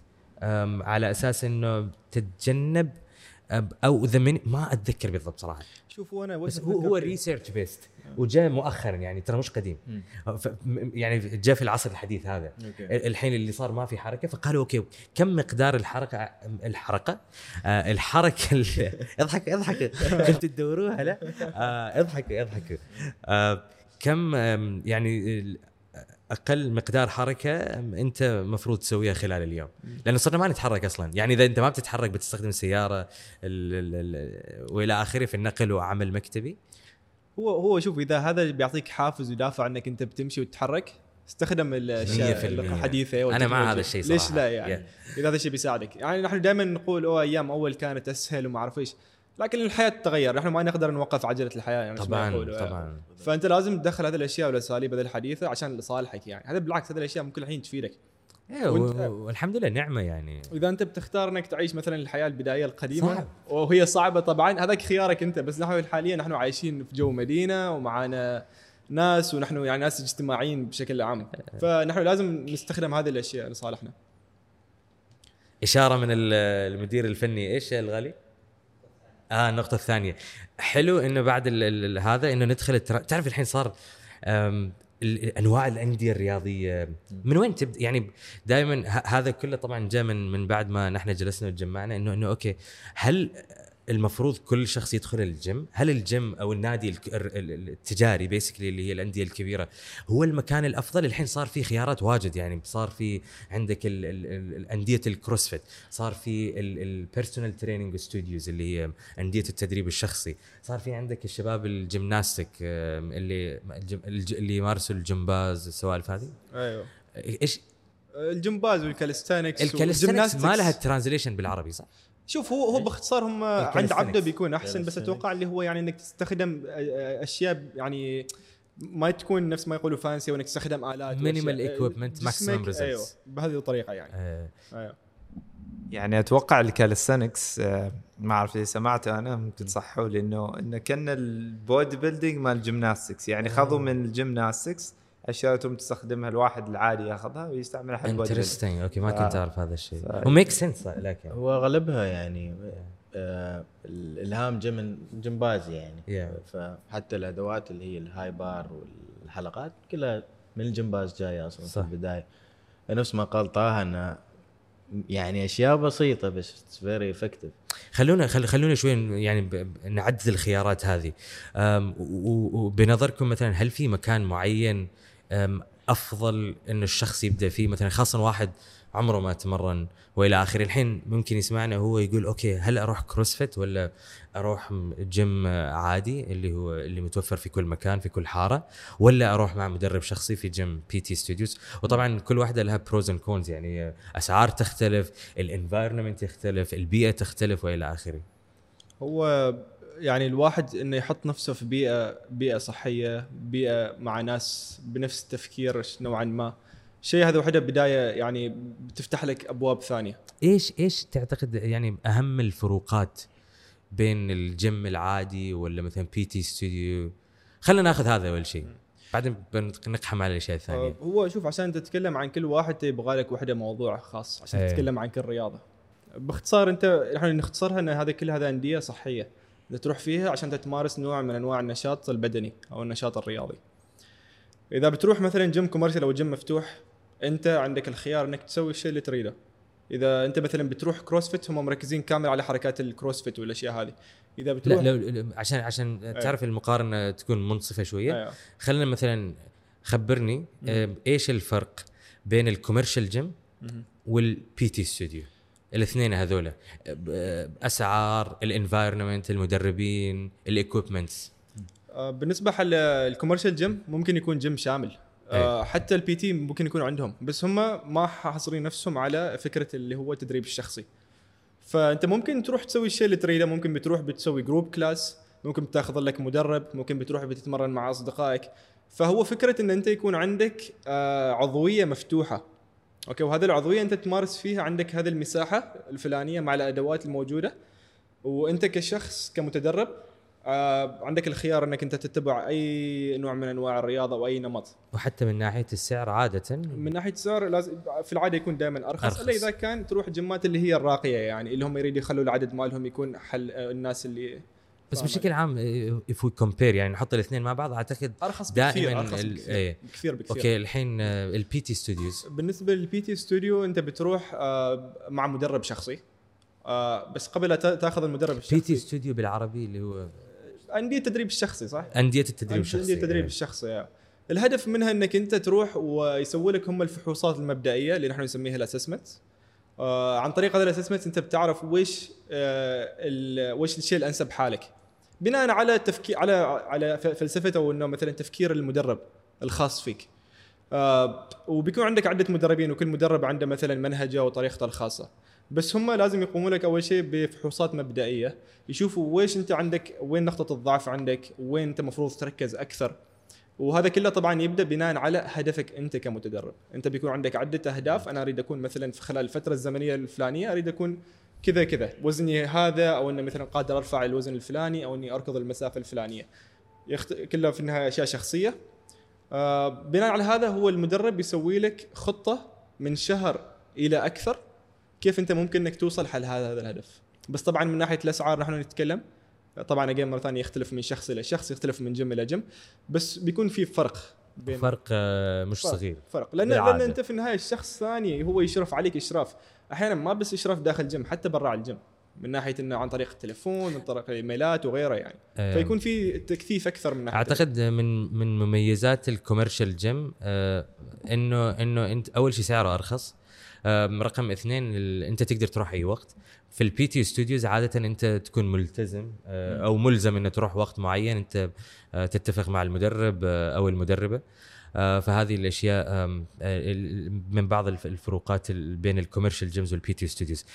على أساس إنه تتجنب أو the ما أتذكر بالضبط صراحة. شوف وأنا بس هو هو. research based وجاء مؤخرا يعني ترى مش قديم. يعني جاء في العصر الحديث هذا. okay. الحين اللي صار ما في حركة فقالوا okay كم مقدار الحركة الحركة؟ آه الحركة ال- اضحك اضحك. كنت تدوروها؟ لا. آه اضحك اضحك. آه كم يعني أقل مقدار حركة أنت مفروض تسويها خلال اليوم؟ لأنه صرنا ما نتحرك أصلا. يعني إذا أنت ما بتتحرك بتستخدم السياره ال ال ال وإلى آخره في النقل وعمل مكتبي. هو هو شوف إذا هذا بيعطيك حافز ودافع إنك أنت بتمشي وتتحرك استخدم الاشياء 100%. الحديثة أنا مع. هذا الشيء ليش صراحة. لا يعني إذا هذا الشيء بيساعدك يعني نحن دائما نقول أوه أيام أول كانت أسهل وما أعرف إيش لكن الحياة تتغير نحن ما نقدر نوقف عجلة الحياة يعني طبعا. طبعا فأنت لازم تدخل هذه الأشياء والاساليب هذه الحديثة عشان لصالحك يعني هذا بالعكس هذه الأشياء ممكن الحين تفيدك إيه و- والحمد لله نعمة يعني. واذا أنت بتختار إنك تعيش مثلا الحياة البدائية القديمة صعب. وهي صعبة طبعا. هذاك خيارك أنت بس نحن حاليا نحن عايشين في جو مدينة ومعانا ناس ونحن يعني ناس اجتماعيين بشكل عام. فنحن لازم نستخدم هذه الأشياء لصالحنا. إشارة من ال- المدير الفني إيش الغالي؟ آه النقطة الثانية. حلو إنه بعد ال ال هذا إنه ندخل الترا... تعرف الحين صار أنواع الأندية الرياضية. من وين تبدأ؟ يعني دائما هذا كله طبعا جاء من من بعد ما نحن جلسنا وتجمعنا انه إنه okay هل المفروض كل شخص يدخل الجيم. هل الجيم أو النادي التجاري basically اللي هي الأندية الكبيرة هو المكان الأفضل؟ الحين صار في خيارات واجد يعني. صار في عندك ال- ال- ال- الانديه ال CrossFit صار في ال personal training studios اللي هي أندية التدريب الشخصي. صار في عندك الشباب ال gymnastic اللي اللي يمارسوا الجمباز السوالف هذه. أيوه. إيش؟ الجمباز وال calisthenics ال calisthenics وال gymnastics. ما لها translation بالعربي صح؟ شوف هو هو باختصار هم عند ال calisthenics. عبده بيكون أحسن بس. أتوقع اللي هو يعني إنك تستخدم أشياء يعني ما تكون نفس ما يقولوا fancy وانك تستخدم آلات جسمك- maximum results. أيوه بهذه الطريقة يعني آه، أيوه يعني أتوقع ال calisthenics آه، ما أعرف إذا سمعته أنا ممكن تصحوا لي إنه إنه كأن ال bodybuilding مال ال gymnastics يعني خذوا من ال gymnastics أشياء تم تستخدمها الواحد العادي ياخذها ويستعملها حق interesting okay ما كنت أعرف هذا الشيء. ف- و make sense لكن هو غالبها يعني آه الإلهام جاء من جمباز يعني. Yeah. فحتى الأدوات اللي هي ال high bar والحلقات كلها من الجمباز جاية أصلا صح. في البدايه نفس ما قال طه انه يعني أشياء بسيطة بس very effective خلونا خل خلونا شوي يعني ب- ب- نعدد الخيارات هذه. وبنظركم مثلا هل في مكان معين أم، أفضل انه الشخص يبدأ فيه. مثلا خاصه واحد عمره ما تمرن وإلى آخره. الحين ممكن يسمعنا هو يقول okay هل أروح CrossFit ولا أروح جيم عادي اللي هو اللي متوفر في كل مكان في كل حارة ولا أروح مع مدرب شخصي في gym PT studios وطبعا كل واحدة لها pros and cons يعني أسعار تختلف ال environment يختلف البيئة تختلف وإلى آخره. هو يعني الواحد إنه يحط نفسه في بيئة بيئة صحية بيئة مع ناس بنفس التفكير نوعا ما. شيء هذا وحده بداية يعني بتفتح لك أبواب ثانية. إيش إيش تعتقد يعني أهم الفروقات بين الجيم العادي ولا مثلا PT studio خلينا ناخذ هذا أول شيء. بعدين بنقحم على الأشياء الثانية. آه، هو شوف عشان تتكلم عن كل واحد يبغى لك وحده موضوع خاص. عشان إيه. تتكلم عن كل رياضة. باختصار أنت إحنا نختصرها إن هذا كل هذا أندية صحية. تروح فيها عشان تمارس نوع من أنواع النشاط البدني أو النشاط الرياضي. إذا بتروح مثلا gym commercial أو جيم مفتوح أنت عندك الخيار إنك تسوي الشيء اللي تريده. إذا أنت مثلا بتروح CrossFit هم مركزين كامل على حركات ال CrossFit والأشياء هذه. إذا لا بتروح لو لو- عشان عشان تعرف المقارنة تكون منصفة شوية أيوه. خلينا مثلا خبرني آه، إيش الفرق بين ال commercial gym. وال PT studio الاثنين هذولا. آه، اسعار ال environment المدربين ال equipments آه، بالنسبة حال ال commercial gym ممكن يكون جيم شامل. آه، حتى ال PT ممكن يكون عندهم بس هم ما حاصرين نفسهم على فكرة اللي هو التدريب الشخصي. فأنت ممكن تروح تسوي الشيء اللي تريده ممكن بتروح بتسوي group class ممكن بتاخذ لك مدرب ممكن بتروح بتتمرن مع أصدقائك. فهو فكرة إن أنت يكون عندك آه، عضوية مفتوحة. okay وهذه العضوية أنت تمارس فيها عندك هذه المساحة الفلانية مع الأدوات الموجودة. وأنت كشخص كمتدرب آه، عندك الخيار أنك أنت تتبع أي نوع من أنواع الرياضة أو أي نمط. وحتى من ناحية السعر عادة. من ناحية سعر لازم في العادة يكون دائما أرخص, أرخص. إلا إذا كان تروح جمات اللي هي الراقية يعني اللي هم يريدوا يخلوا العدد مالهم يكون حل آه، الناس اللي بس بشكل عام if we compare يعني نحط الاثنين مع بعض أعتقد أرخص بكثير دائما أرخص ال- بكثير, إيه. بكثير بكثير okay الحين ال PT studios بالنسبة لل PT studio أنت بتروح آه، مع مدرب شخصي آه، بس قبل لا تا- تأخذ المدرب PT الشخصي ستوديو بالعربي اللي هو أندية التدريب الشخصي صح؟ أندية التدريب الشخصي التدريب إيه. الشخصي يعني. الهدف منها إنك أنت تروح ويسوي لك هم الفحوصات المبدئية اللي نحن نسميها ال assessment آه عن طريق هذا ال assessment أنت بتعرف وش آه وش الشيء الأنسب حالك بناء على تفكير على على ف- فلسفه أو انه مثلا تفكير المدرب الخاص فيك. آه وبيكون عندك عدة مدربين وكل مدرب عنده مثلا منهجه وطريقته الخاصة. بس هم لازم يقوموا لك أول شيء بفحوصات مبدئية يشوفوا ويش أنت عندك وين نقطة الضعف عندك وين أنت المفروض تركز أكثر. وهذا كله طبعا يبدأ بناء على هدفك أنت كمتدرب. أنت بيكون عندك عدة أهداف أنا أريد أكون مثلا في خلال الفترة الزمنية الفلانية أريد أكون كذا كذا. وزني هذا أو انه مثلا قادر أرفع الوزن الفلاني أو إني أركض المسافة الفلانية. يخت... كلها في النهاية أشياء شخصية. آه بناء على هذا هو المدرب يسوي لك خطة من شهر إلى أكثر. كيف أنت ممكن إنك توصل حل هذا الهدف. بس طبعا من ناحية الأسعار نحن نتكلم. طبعا again مرة ثانية يختلف من شخص إلى شخص يختلف من جيم إلى جيم. بس بيكون في فرق بين فرق آه، مش فرق. صغير. فرق. لأن لأن. أنت في النهاية الشخص ثاني هو يشرف عليك إشراف. أحيانا ما بس إشراف داخل جيم حتى برا الجيم من ناحية إنه عن طريق التليفون من طريق الايميلات وغيره يعني. آه. فيكون في تكثيف أكثر من ناحية أعتقد من من مميزات ال commercial gym آه إنه إنه أنت أول شيء سعره أرخص آه رقم اثنين أنت تقدر تروح أي وقت. في ال PT studios عادة أنت تكون ملتزم آه أو ملزم إنه تروح وقت معين أنت آه تتفق مع المدرب آه أو المدربة. فهذه الأشياء آه، من بعض الف- الفروقات ال- بين ال commercial gyms وال PT studios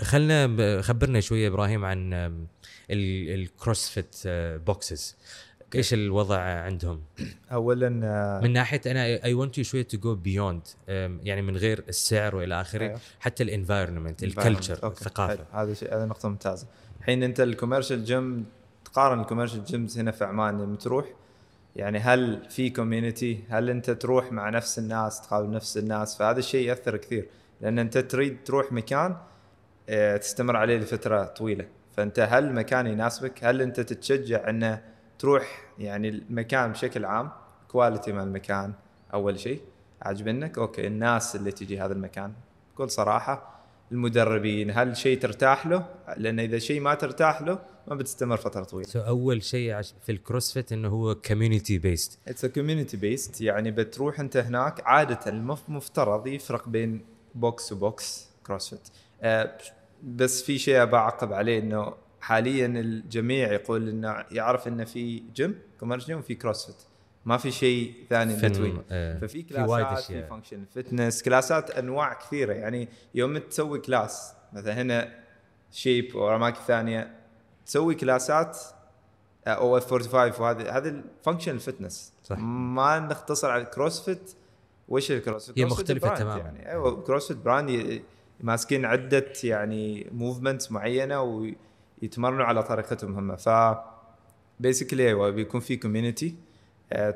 خلنا خبرنا شوية إبراهيم عن ال CrossFit آه، boxes إيش الوضع عندهم اولا آه، من ناحية أنا I want you شوية to go beyond يعني من غير السعر وإلى آخره أيوه. حتى ال environment. ال culture. الثقافة. هذا شيء هذا نقطة ممتازة الحين أنت ال commercial gym تقارن ال commercial gyms هنا في عمان لما تروح يعني هل في community هل انت تروح مع نفس الناس تقابل نفس الناس؟ فهذا الشيء يأثر كثير. لأن انت تريد تروح مكان آه، تستمر عليه لفترة طويلة. فأنت هل المكان يناسبك؟ هل انت تتشجع انه تروح يعني المكان بشكل عام؟ quality مال المكان أول شيء. عجبك okay الناس اللي تجي هذا المكان. بكل صراحة المدربين هل شيء ترتاح له؟ لأن إذا شيء ما ترتاح له ما بتستمر فترة طويلة. so أول شيء في ال CrossFit إنه هو community based it's community based يعني بتروح أنت هناك عادة المف- مفترض يفرق بين box و box CrossFit آه، بس في شيء بعقب عليه إنه حاليا الجميع يقول إنه يعرف إنه في gym commercial gym وفي CrossFit ما في شيء ثاني between آه، ففي class ات في. function fitness class ات أنواع كثيرة. يعني يوم تسوي class مثلا هنا شيب أو اماكن ثانية تسوي class ات أو F45 وهذه هذا ال function ال fitness صح. ما نختصر على CrossFit وش ال CrossFit؟ هي brand تماماً. يعني أيوه CrossFit brand ماسكين عدة يعني movements معينة ويتمرنوا على طريقتهم هم ف basically أيوه بيكون في community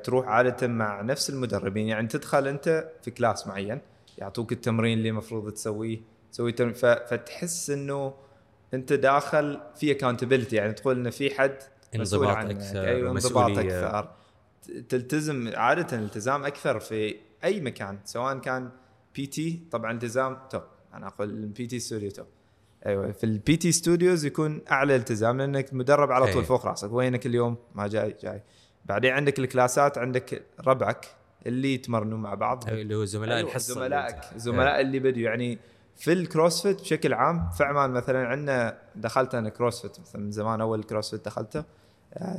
تروح عادة مع نفس المدربين يعني تدخل أنت في class معين يعطوك التمرين اللي المفروض تسويه تسوي فتحس إنه انت داخل في accountability يعني تقول انه في حد مسؤول عنك. أكثر أيوه انضباط أكثر. تلتزم عادة الالتزام أكثر في أي مكان سواء كان PT طبعا التزام top أنا أقول ال PT studio top أيوه في ال PT studios يكون أعلى التزام لأنك مدرب على طول أي. فوق راسك وينك اليوم؟ ما جاي جاي. بعدين عندك ال class ات عندك ربعك اللي يتمرنوا مع بعض. أيوة، اللي هو زملاء أيوة، الحصة زملائك زملاء اللي بدوا يعني في ال CrossFit بشكل عام في عمان مثلا عندنا دخلت أنا CrossFit مثلا من زمان أول CrossFit دخلته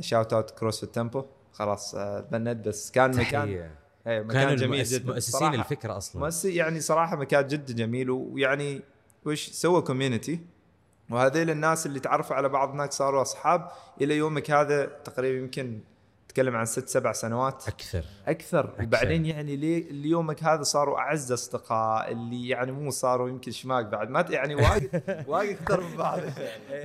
shout out CrossFit Tempo خلاص آه، بند بس كان مكان تحية. أيوه مكان كانوا جميل جدا مؤسسين. الفكرة أصلا. يعني صراحة مكان جدا جميل ويعني وش سوى community وهذيل الناس اللي تعرفوا على بعض هناك صاروا أصحاب إلى يومك هذا تقريبا يمكن تكلم عن ست سبع سنوات؟ أكثر. أكثر. وبعدين يعني لي ليومك هذا صاروا أعز أصدقاء اللي يعني مو صاروا يمكن شماك بعد. ما يعني وايد وايد أكثر من بعض.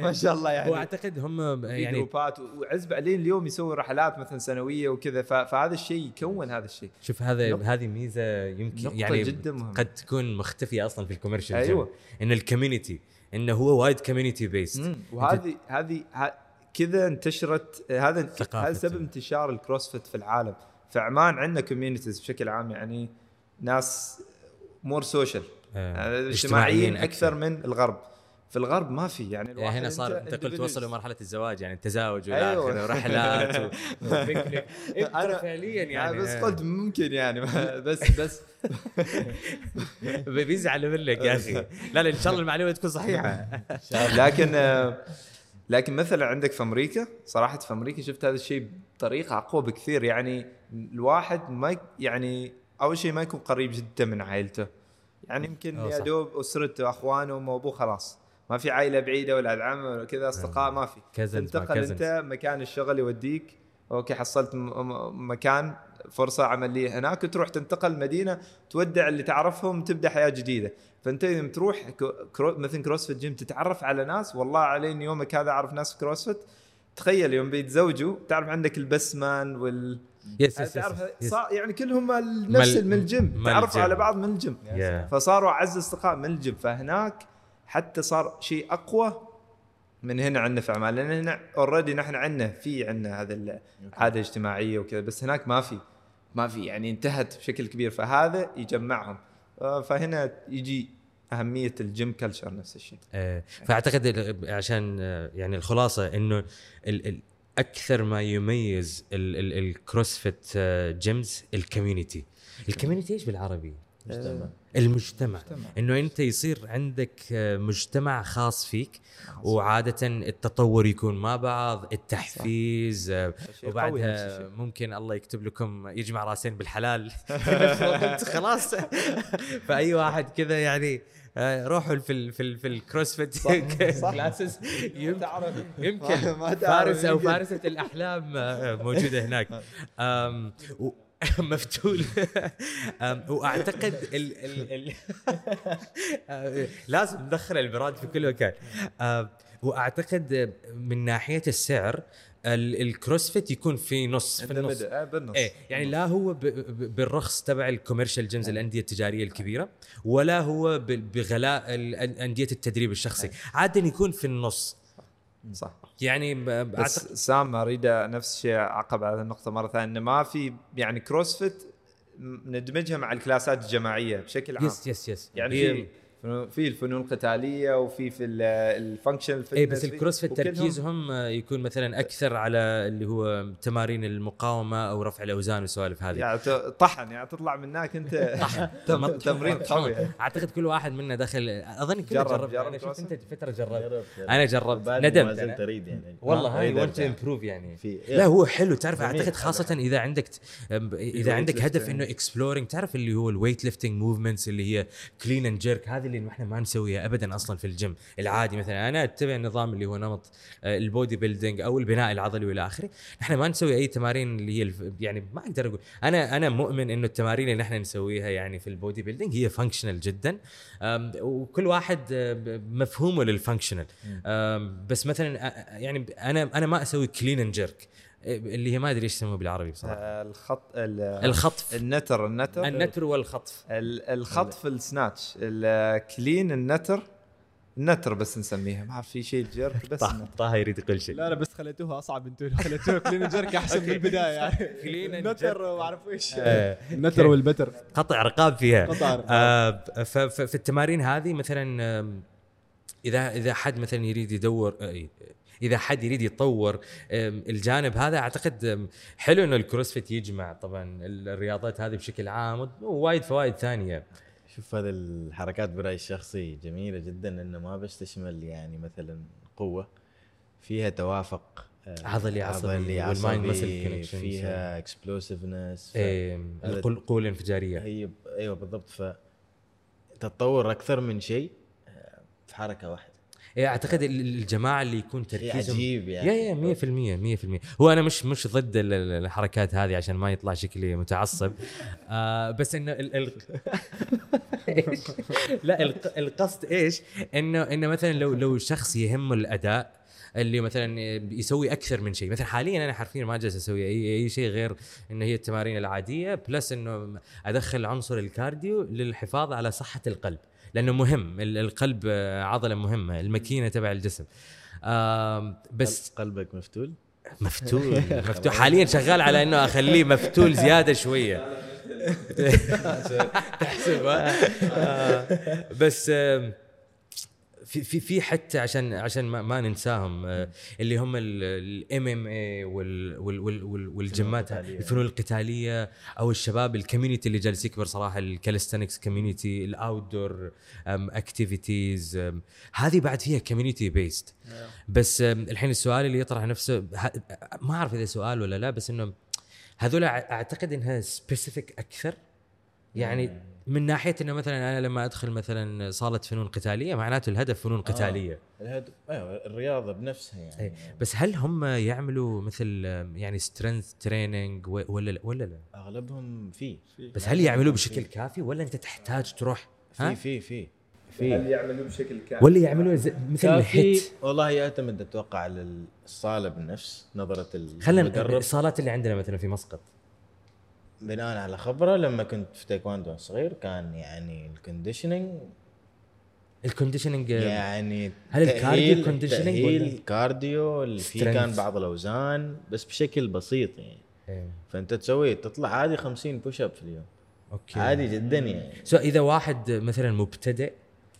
ما شاء الله يعني. وأعتقد هم يعني group ات وعز بعدين اليوم يسوي رحلات مثلا سنوية وكذا. فهذا الشيء يكون هذا الشيء. شوف هذا نقطة- هذه ميزة يمكن يعني جدا مهمة. قد تكون مختفية أصلا في ال commercial أيوة. إن ال community إنه هو وايد community based. وهذه هذه كذا انتشرت هذا ثقافة. هذا سبب انتشار ال CrossFit في العالم. في عمان عندنا communities بشكل عام يعني ناس more social آه، اجتماعيين أكثر. من الغرب. في الغرب ما في يعني يعني الواحد هنا صار أنت قلت. وصلوا مرحلة الزواج يعني التزاوج والى أيوة. اخره ورحلات و- إيه، أنا- فعليا يعني. بس آه، قلت ممكن يعني بس بس. بيزعل منك يا أخي. لا لا إن شاء الله المعلومة تكون صحيحة. لكن آه، لكن مثلا عندك في أمريكا صراحة في أمريكا شفت هذا الشيء بطريقة أقوى بكثير. يعني الواحد ما يعني أول شيء ما يكون قريب جدا من عائلته. يعني يمكن أه، يا. دوب أسرته اخوانه وابوه خلاص. ما في عائلة بعيدة ولا عم ولا كذا اصدقاء ما في. تنتقل. أنت مكان الشغل يوديك. أوكي حصلت مكان فرصة عملية هناك تروح تنتقل مدينة تودع اللي تعرفهم تبدأ حياة جديدة. فأنت يوم تروح crew مثل CrossFit gym تتعرف على ناس والله علي يومك هذا أعرف ناس في CrossFit. تخيل يوم بيتزوجوا تعرف عندك البسمان وال yes yes تعرف yes صار يعني كلهم نفس من الجيم. تعرفوا. على بعض من ال gym. Yeah. فصاروا أعز أصدقاء من الجيم. فهناك حتى صار شيء أقوى من هنا عندنا في عمان لأن هنا already نحن عندنا في عندنا هذا العاده اجتماعية وكذا بس هناك ما في. ما في يعني انتهت بشكل كبير. فهذا يجمعهم. آه، فهنا يجي أهمية ال gym culture نفس الشيء. آه، فأعتقد عشان آه، يعني الخلاصة إنه أكثر ما يميز ال- ال- ال CrossFit gyms ال community ال community إيش بالعربي؟ مجتمع المجتمع. مجتمع. إنه أنت يصير عندك آه، مجتمع خاص فيك وعادة التطور يكون مع بعض التحفيز آه، وبعدها. ممكن الله يكتب لكم يجمع راسين بالحلال. خلاص. فأي واحد كذا يعني آه، روحوا في في في ال CrossFit classes يمكن تعرف. فارس أو يمكن. فارسة الأحلام آه، موجودة هناك. مفتول. وأعتقد ال ال ال آه، لازم ندخل البراد في كل مكان. وأعتقد من ناحية السعر ال- ال CrossFit يكون في نص في النص. آه، بالنص. إيه يعني لا هو بالرخص تبع ال commercial gyms الأندية التجارية الكبيرة ولا هو بغلاء انديه التدريب الشخصي. عادة يكون في النص. صح. يعني بس some أريد نفس الشيء أعقب على النقطة مرة ثانية إنه ما في يعني CrossFit ندمجها مع الكلاسات الجماعية بشكل عام. yes yes yes يعني في في الفنون القتالية وفي في ال functional اي إيه، بس ال CrossFit تركيزهم يكون مثلا أكثر على اللي هو تمارين المقاومة أو رفع الأوزان والسوالف هذه. يعني طحن يعني تطلع من هناك أنت تم- تمرين قوي. أعتقد كل واحد منا دخل أظن كله جرب- جرب, جرب أنا شفت؟ أنت فترة جربت. جربت أنا جربت. ندمت أنا. أريد يعني. والله هاي ونت. improve يعني. لا هو حلو. تعرف. أعتقد خاصة إذا عندك إذا عندك هدف إنه exploring تعرف اللي هو ال weightlifting movements اللي هي clean and jerk هذه اللي إحنا ما نسويها ابدا أصلا في الجيم. العادي مثلا أنا أتبع النظام اللي هو نمط آه، ال bodybuilding أو البناء العضلي وإلى آخره. إحنا ما نسوي أي تمارين اللي هي الف- يعني ما أقدر أقول. أنا أنا مؤمن إنه التمارين اللي إحنا نسويها يعني في ال bodybuilding هي functional جدا. وكل واحد آه، مفهومه لل functional بس مثلا يعني أنا أنا ما أسوي clean and jerk اللي هي ما أدري إيش يسموها بالعربي بصراحة. آه، الخط ال- الخطف. النتر النتر. النتر والخطف. ال- الخطف ال snatch. ال clean النتر. النتر بس نسميها. ما في شيء ال jerk بس طه يريد يقول شيء. لا لا بس خليتوها أصعب أنتم خليتوها clean jerk أحسن من البداية يعني. And النتر وما أعرف إيش. آه، النتر والبتر. قطع رقاب فيها. قطع رقاب. آه، ف- ف- في التمارين هذه مثلا اذا إذا حد مثلا يريد يدور إذا حد يريد يتطور. آم، الجانب هذا أعتقد حلو إنه ال CrossFit يجمع طبعا الرياضات هذه بشكل عام ووايد فوائد ثانية. شوف هذه الحركات برأيي الشخصي جميلة جدا إنه ما بس تشمل يعني مثلا قوة فيها توافق آه، عضلي عصبي وال mind muscle connection فيها explosiveness هذا- القوه الانفجارية. هي أيوه بالضبط ف تتطور أكثر من شيء آه، في حركة واحدة. أعتقد ال- الجماعة اللي يكون تركيزهم عجيب يعني يا 100% 100% هو أنا مش مش ضد ال- ال- الحركات هذه عشان ما يطلع شكلي متعصب آه بس إنه ال ال؟ لا الق- القصد إيش؟ انه إنه مثلا لو لو شخص يهمه الأداء اللي مثلا يسوي أكثر من شيء مثلا حاليا أنا حرفيا ما جالس أسوي اي أي شيء غير ان هي التمارين العادية plus إنه أدخل عنصر ال cardio للحفاظ على صحة القلب لأنه مهم. ال- القلب آه، عضلة مهمة الماكينة تبع الجسم. بس قلبك مفتول؟ مفتول. مفتول. حاليا شغال على إنه أخليه مفتول زيادة شوية. تحسب ها؟ آه، بس في في في حتى عشان عشان ما, ما ننساهم آه، اللي هم ال MMA والجمات. الفنون القتالية. أو الشباب ال community اللي جالس يكبر صراحة ال calisthenics community ال outdoor activities هذه بعد فيها community based بس الحين السؤال اللي يطرح نفسه ما أعرف إذا سؤال ولا لا بس إنه هذول أعتقد إنها specific أكثر؟ يعني من ناحية إنه مثلا أنا لما أدخل مثلا صالة فنون قتالية معناته الهدف فنون قتالية. الهدف أيوه الرياضة بنفسها يعني. إيه. بس هل هم يعملوا مثل يعني strength training ولا لا؟ ولا لا؟ أغلبهم في بس هل يعملوه بشكل كافي ولا أنت تحتاج تروح؟ ها؟ في في في هل في يعملوا بشكل كامل ولا يعملوا زي- مثل كافي. ال HIIT والله يعتمد أتوقع على الصالة بالنفس نظرة خلينا الصالات اللي عندنا مثلا في مسقط. بناء على خبره لما كنت في تايكواندو صغير كان يعني الكونديشننج الكونديشننج يعني هل الكارديو تأهيل ولا؟ cardio اللي فيه. كان بعض الأوزان بس بشكل بسيط يعني إيه. فأنت تسوي تطلع عادي 50 push up في اليوم okay عادي جدا يعني so إذا واحد مثلا مبتدئ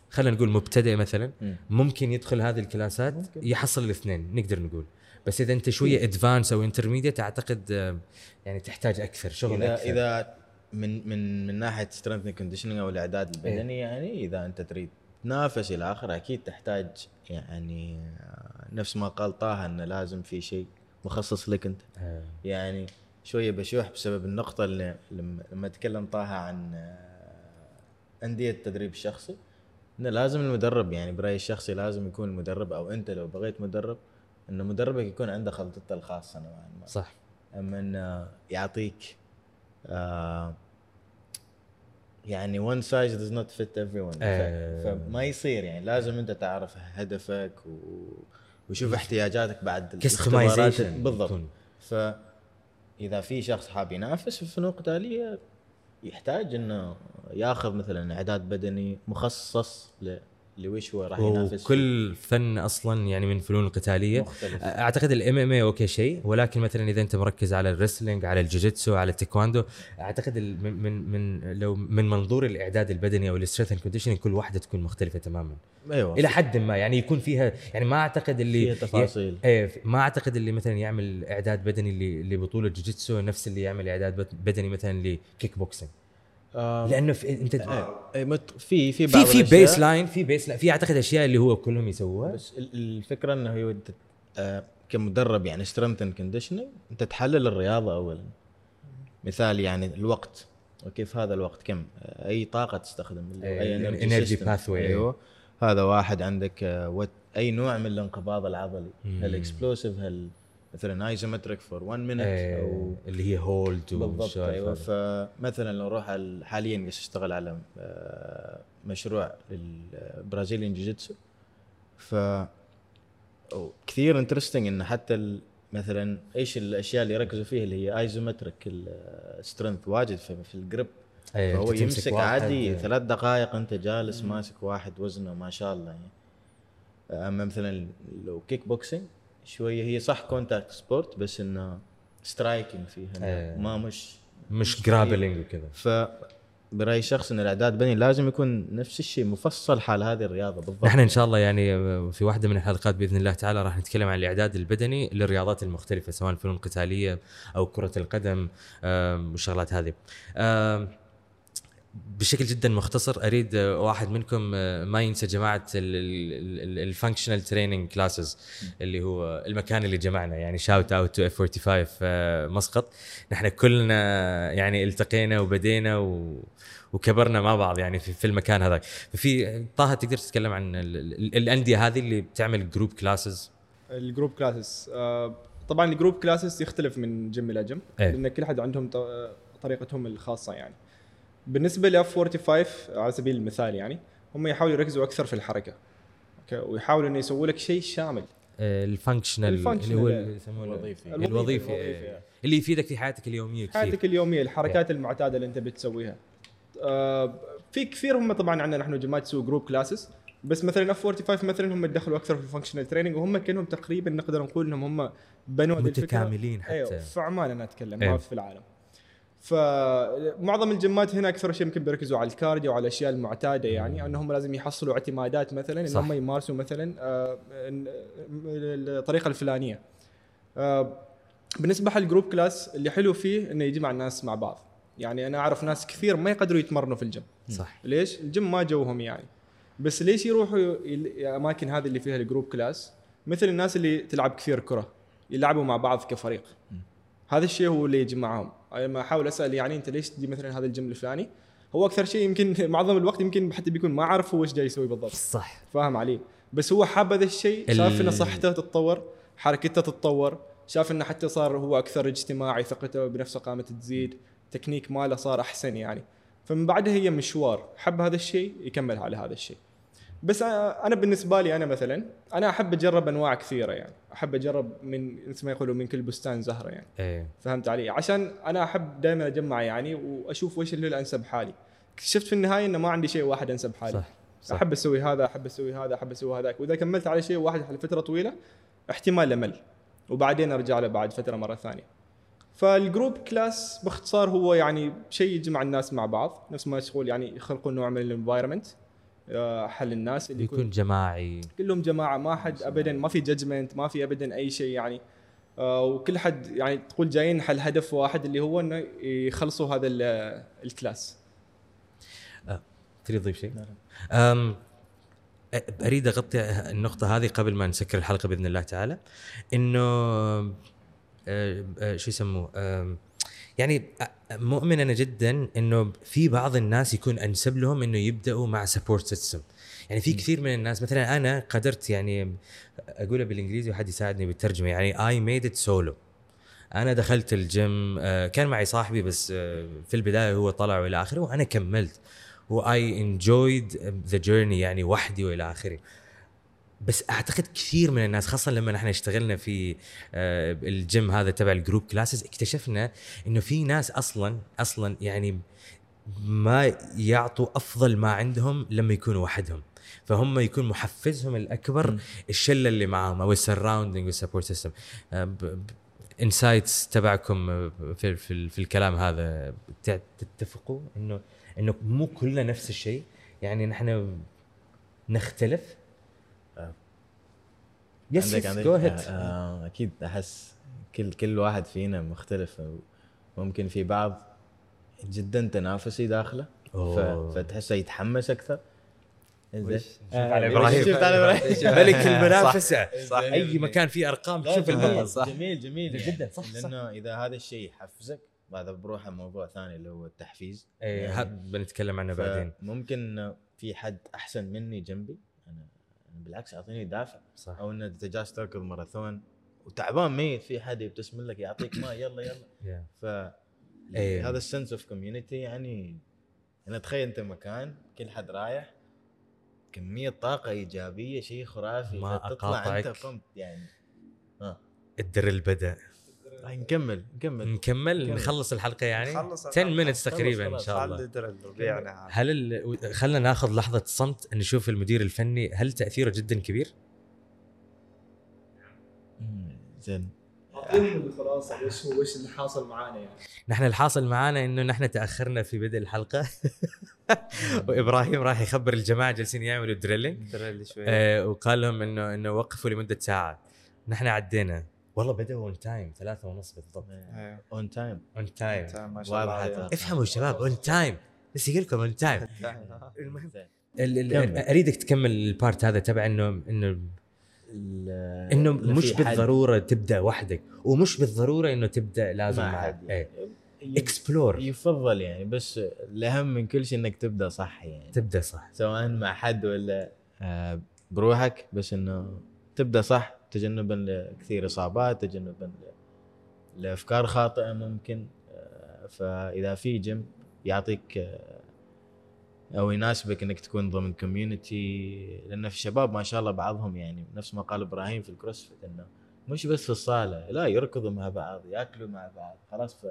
خلينا نقول مبتدئ مثلا مم. ممكن يدخل هذه الكلاسات يحصل الاثنين نقدر نقول بس إذا أنت شوية advanced أو intermediate أعتقد آه، يعني تحتاج أكثر شغل اذا أكثر. إذا من من من ناحية strength conditioning أو الإعداد البدني يعني إذا أنت تريد تنافس إلى آخره أكيد تحتاج يعني آه، نفس ما قال طه إنه لازم في شيء مخصص لك أنت. آه. يعني شوية بشوي بسبب النقطة اللي لما لما تكلم طه عن أندية التدريب الشخصي إنه لازم المدرب يعني برأيي الشخصي لازم يكون المدرب أو أنت لو بغيت مدرب إنه مدربك يكون عنده خلطته الخاصة نوعا ما. صح. أما إنه يعطيك آه يعني one size does not fit everyone. آه. ف- فما يصير يعني لازم أنت تعرف هدفك و... وشوف احتياجاتك بعد. كستمايزيشن بالضبط. فاذا في شخص حاب ينافس في فنون قتالية يحتاج إنه ياخذ مثلا إعداد بدني مخصص ل... لوش هو راح ينافس. وكل فن أصلا يعني من الفنون القتالية. مختلف. أعتقد ال MMA okay شيء ولكن مثلا إذا أنت مركز على ال wrestling على الجوجيتسو على التايكواندو أعتقد من من من لو من منظور الإعداد البدني أو ال strength and كل واحدة تكون مختلفة تماما. أيوه. إلى حد ما يعني يكون فيها يعني ما أعتقد اللي فيها تفاصيل. إيه ما أعتقد اللي مثلا يعمل إعداد بدني لبطولة جوجيتسو نفس اللي يعمل إعداد بد- بدني مثلا لكيك بوكسينج. لأنه في انت إيه، مت- في في في بعض في الأشياء- baseline في baseline في أعتقد أشياء اللي هو كلهم يسووها. بس ال- الفكرة إنه أنت آه، كمدرب يعني strength and conditioning أنت تحلل الرياضة اولا. مثال يعني الوقت. وكيف هذا الوقت كم؟ آه، أي طاقة تستخدم؟ هو إيه، أي system. pathway. أيوه. هذا واحد عندك آه، أي نوع من الانقباض العضلي. هل explosive هل مثلا isometric for 1 minute إيه، أو اللي هي hold بالضبط أيوه. فمثلا لو أروح حاليا قاعد اشتغل على آه، مشروع لل Brazilian جوجيتسو ف كثير interesting إن حتى مثلا إيش الأشياء اللي يركزوا فيها اللي هي isometric ال strength واجد في, في ال grip إيه، فهو يمسك عادي إيه. ثلاث دقائق أنت جالس ماسك واحد وزنه ما شاء الله يعني. أما مثلا لو كيك بوكسينج شوية. هي صح contact sport بس إنه striking فيها. إيه. ما مش مش grappling وكذا. ف برأيي الشخص إن الإعداد البدني لازم يكون نفس الشيء مفصل حال هذه الرياضة بالضبط. نحن إن شاء الله يعني في واحدة من الحلقات بإذن الله تعالى راح نتكلم عن الإعداد البدني للرياضات المختلفة سواء الفنون القتالية أو كرة القدم والشغلات هذه. بشكل جدا مختصر أريد واحد منكم ما ينسى جماعة ال functional training classes اللي هو المكان اللي جمعنا يعني shout out to F45 آه، مسقط. نحن كلنا يعني التقينا وبدينا و وكبرنا مع بعض يعني في, في المكان هذاك. ففي طه تقدر تتكلم عن ال- ال- الأندية هذه اللي بتعمل جروب كلاسز الجروب كلاسز طبعا الجروب كلاسز يختلف من جيم إلى جيم إيه. لأن كل حد عندهم طريقتهم الخاصة يعني. بالنسبة ل F45 على سبيل المثال يعني هم يحاولوا يركزوا أكثر في الحركة okay ويحاولوا إنه يسووا لك شيء شامل ال functional ال functional، اللي هو إيه. يسمونه الوظيفي. الوظيفي, الوظيفي، إيه. اللي يفيدك في حياتك اليومية كثير حياتك اليومية الحركات المعتادة اللي أنت بتسويها آه في كثير هم طبعا عندنا نحن جماعة تسوي group classes بس مثلا F45 مثلا هم دخلوا أكثر في ال functional training وهم كأنهم تقريبا نقدر نقول إنهم هم بنوا. متكاملين حتى. أيوه في عمان أنا أتكلم. ما في العالم فمعظم الجمات هنا أكثر شيء يمكن بيركزوا على ال cardio وعلى الأشياء المعتادة يعني أنهم لازم يحصلوا اعتمادات مثلا صح. هم يمارسوا مثلا آه، إن- الطريقة الفلانية. آه، بالنسبة حق ال group class اللي حلو فيه إنه يجمع الناس مع بعض. يعني أنا أعرف ناس كثير ما يقدروا يتمرنوا في الجيم. صح. ليش؟ الجيم ما جوهم يعني. بس ليش يروحوا الأماكن هذه اللي فيها ال group class مثل الناس اللي تلعب كثير كرة يلعبوا مع بعض كفريق. هذا الشيء هو اللي يجمعهم. لما أحاول أسأل يعني أنت ليش تجي مثلا هذا الجيم الفلاني؟ هو أكثر شيء يمكن معظم الوقت يمكن حتى بيكون ما عارف هو إيش جاي يسوي بالضبط. صح. فاهم علي؟ بس هو حاب هذا الشيء ال- شاف ان صحته تتطور حركته تتطور شاف إنه حتى صار هو أكثر اجتماعي ثقته بنفسه قامت تزيد تكنيك ماله صار أحسن يعني. فمن بعدها هي مشوار حب هذا الشيء يكمل على هذا الشيء. بس أنا بالنسبة لي أنا مثلا أنا أحب أجرب أنواع كثيرة يعني. أحب أجرب من مثل ما يقولوا من كل بستان زهرة يعني. إيه. فهمت علي؟ عشان أنا أحب دائما أجمع يعني وأشوف وش اللي الأنسب حالي. اكتشفت في النهاية إنه ما عندي شيء واحد أنسب حالي. صح صح. أحب أسوي هذا أحب أسوي هذا أحب أسوي هذاك. وإذا كملت على شيء واحد لفتره طويلة احتمال أمل. وبعدين أرجع له بعد فترة مرة ثانية. فال group class باختصار هو يعني شيء يجمع الناس مع بعض نفس ما تقول يعني يخلقون نوع من ال environment حال الناس اللي يكون يكون جماعي. كلهم جماعة ما حد ابدا ما في judgment ما في ابدا أي شيء يعني. آه، وكل حد يعني تقول جايين حال هدف واحد اللي هو إنه يخلصوا هذا ال- ال class. تريد تضيف شيء؟ أريد أغطي النقطة هذه قبل ما نسكر الحلقة بإذن الله تعالى. إنه شو يسموه؟ يعني مؤمن أنا جدا إنه في بعض الناس يكون أنسب لهم إنه يبدأوا مع support system يعني في كثير من الناس مثلا أنا قدرت يعني اقولها بالإنجليزي وحد يساعدني بالترجمة يعني I made it solo أنا دخلت الجيم كان معي صاحبي بس في البداية هو طلع وإلى آخره وأنا كملت. و I enjoyed the journey يعني وحدي وإلى آخره. بس أعتقد كثير من الناس خاصة لما إحنا اشتغلنا في آه، الجيم هذا تبع ال group classes اكتشفنا إنه في ناس أصلا أصلا يعني ما يعطوا أفضل ما عندهم لما يكونوا وحدهم. فهم يكون محفزهم الأكبر الشلة اللي معاهم أو ال surrounding وال support system insights تبعكم آه، في, في, في الكلام هذا تتفقوا إنه إنه مو كلنا نفس الشيء؟ يعني نحن نختلف؟ yes go ahead أكيد أحس كل كل واحد فينا مختلف. ممكن في بعض جدا تنافسي داخله. فتحسه يتحمس أكثر. على إبراهيم. شفت على إبراهيم. ملك المنافسة. صح. أي مكان فيه أرقام تشوف جميل المطر صح. جميل جميل جدا، يعني. صح، صح. لأنه إذا هذا الشيء يحفزك هذا بروحه موضوع ثاني اللي هو التحفيز. إيه يعني بنتكلم عنه بعدين. ممكن في حد أحسن مني جنبي بالعكس اعطيني دافع. صح. أو انه أنت جالس تركض ماراثون وتعبان ميت في حد يبتسم لك يعطيك ماء يلا يلا. ف إيه. هذا ال sense of community يعني أنا تخيل أنت مكان كل حد رايح كمية طاقة إيجابية شيء خرافي. ما فتطلع أنت. قمت يعني. ها ال drill بدأ. نكمل نكمل. نكمل كمل. نخلص الحلقة يعني؟ نخلص 10 الحلقة. minutes تقريبا إن شاء الله. هل ال... خلنا ناخذ لحظة صمت نشوف المدير الفني هل تأثيره جدا كبير؟ زين. الخلاصه وش هو وش اللي حاصل معانا يعني. نحن الحاصل معانا إنه نحن تأخرنا في بدء الحلقة. وإبراهيم راح يخبر الجماعة جالسين يعملوا drilling. drill شوي. آه وقال لهم إنه إنه وقفوا لمدة ساعه نحن عدينا. والله بدأوا on time ثلاثة ونص بالضبط. on time on time ما شاء الله. افهموا شباب on time بس لكم اون تايم المهم ال- ال- كمل. أريدك تكمل ال part هذا تبع انه انه إنه مش بالضرورة تبدأ وحدك ومش بالضرورة إنه تبدأ لازم مع حد. إيه. explore يفضل يعني بس الأهم من كل شيء إنك تبدأ صح يعني. تبدأ صح. سواء مع حد ولا آه، بروحك بس إنه تبدأ صح. تجنبا لكثير إصابات تجنبا لأفكار خاطئة ممكن آه، فإذا في جيم يعطيك آه، أو يناسبك إنك تكون ضمن community لأن في الشباب ما شاء الله بعضهم يعني نفس ما قال إبراهيم في ال CrossFit إنه مش بس في الصالة لا يركضوا مع بعض يأكلوا مع بعض خلاص ف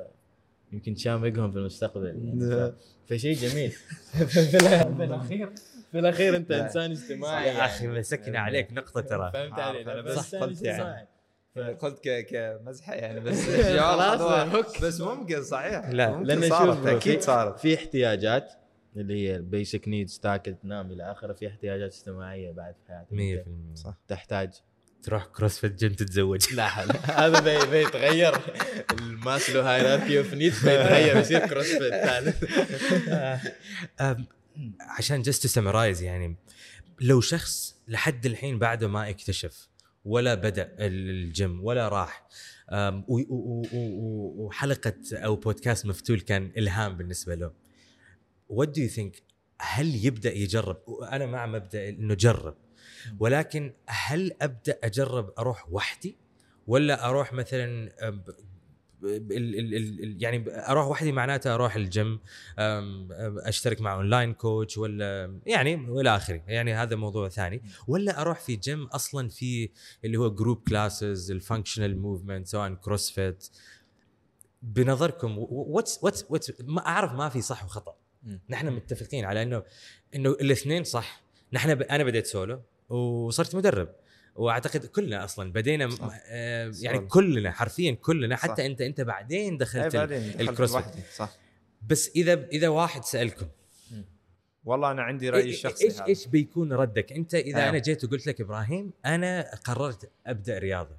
يمكن تشامقهم في المستقبل يعني. فشيء جميل في الأخير في الأخير أنت إنسان اجتماعي يا أخي يعني. مسكنا عليك نقطة ترى. فهمت علي لا، بس قلت يعني. قلت ك- كمزحة يعني بس خلاص،. بس ممكن صحيح. لا، ممكن لأن صارت شوف أكيد في- صارت. في احتياجات اللي هي ال basic needs تاكل تنام إلى آخره في احتياجات اجتماعية بعد في حياتك. 100% صح. تحتاج. تروح CrossFit gym تتزوج. لا هذا بي- بيتغير. ال Maslow hierarchy of needs بيتغير يصير CrossFit ثالث. أم، عشان just summarize يعني لو شخص لحد الحين بعده ما اكتشف ولا بدأ الجيم ولا راح وحلقة أو بودكاست مفتول كان إلهام بالنسبة له what do you think هل يبدأ يجرب؟ أنا مع مبدأ إنه جرب ولكن هل أبدأ أجرب أروح وحدي؟ ولا أروح مثلا ال ال ال ال- يعني أروح وحدي معناته أروح الجيم أشترك مع online coach ولا يعني وإلى آخره يعني هذا موضوع ثاني. ولا أروح في جيم أصلا في اللي هو group classes ال functional movement سواء CrossFit بنظركم what's what's what's ما أعرف ما في صح وخطأ. نحن متفقين على انه إنه الاثنين صح. نحن ب... أنا بديت سولو وصرت مدرب. واعتقد كلنا أصلا بدينا صح. آه يعني سولو. كلنا حرفيا كلنا صح. حتى أنت أنت بعدين إيه دخلت بعدين دخلت ال CrossFit. صح بس إذا إذا واحد سألكم والله أنا عندي رايي إيه- الشخصي إيش هذا. إيش بيكون ردك أنت إذا نعم. أنا جيت وقلت لك إبراهيم أنا قررت أبدأ رياضة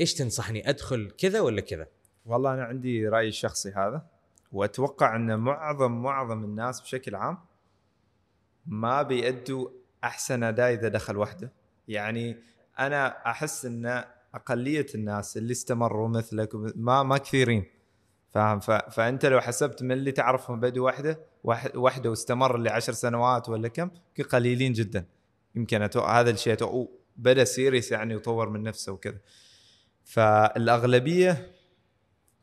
إيش تنصحني أدخل كذا ولا كذا والله أنا عندي رايي الشخصي هذا وأتوقع أن معظم معظم الناس بشكل عام ما بيأدوا أحسن أداء إذا دخل وحده يعني أنا أحس إن أقلية الناس اللي استمروا مثلك ما ما كثيرين. فاهم. فأنت لو حسبت من اللي تعرفهم بدوا وحده وحده واستمر لعشر سنوات ولا كم قليلين جدا. يمكن أتوقع هذا الشيء أتوقع بدأ سيريس يعني وطور من نفسه وكذا. فالأغلبية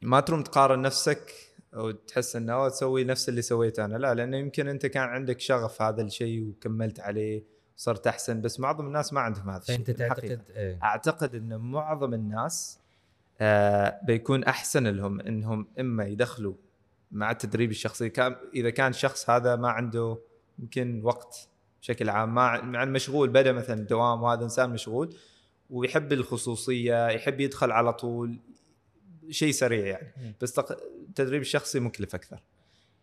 ما تروم تقارن نفسك وتحس انه تسوي نفس اللي سويته أنا. لا لأنه يمكن أنت كان عندك شغف هذا الشيء وكملت عليه. صرت أحسن بس معظم الناس ما عندهم هذا الشيء فأنت. تعتقد إيه. أعتقد إن معظم الناس آه بيكون أحسن لهم إنهم إما يدخلوا مع التدريب الشخصي كان إذا كان الشخص هذا ما عنده يمكن وقت بشكل عام ما مع المشغول بدأ مثلا دوام وهذا إنسان مشغول ويحب الخصوصية يحب يدخل على طول شيء سريع يعني بس التدريب الشخصي مكلف أكثر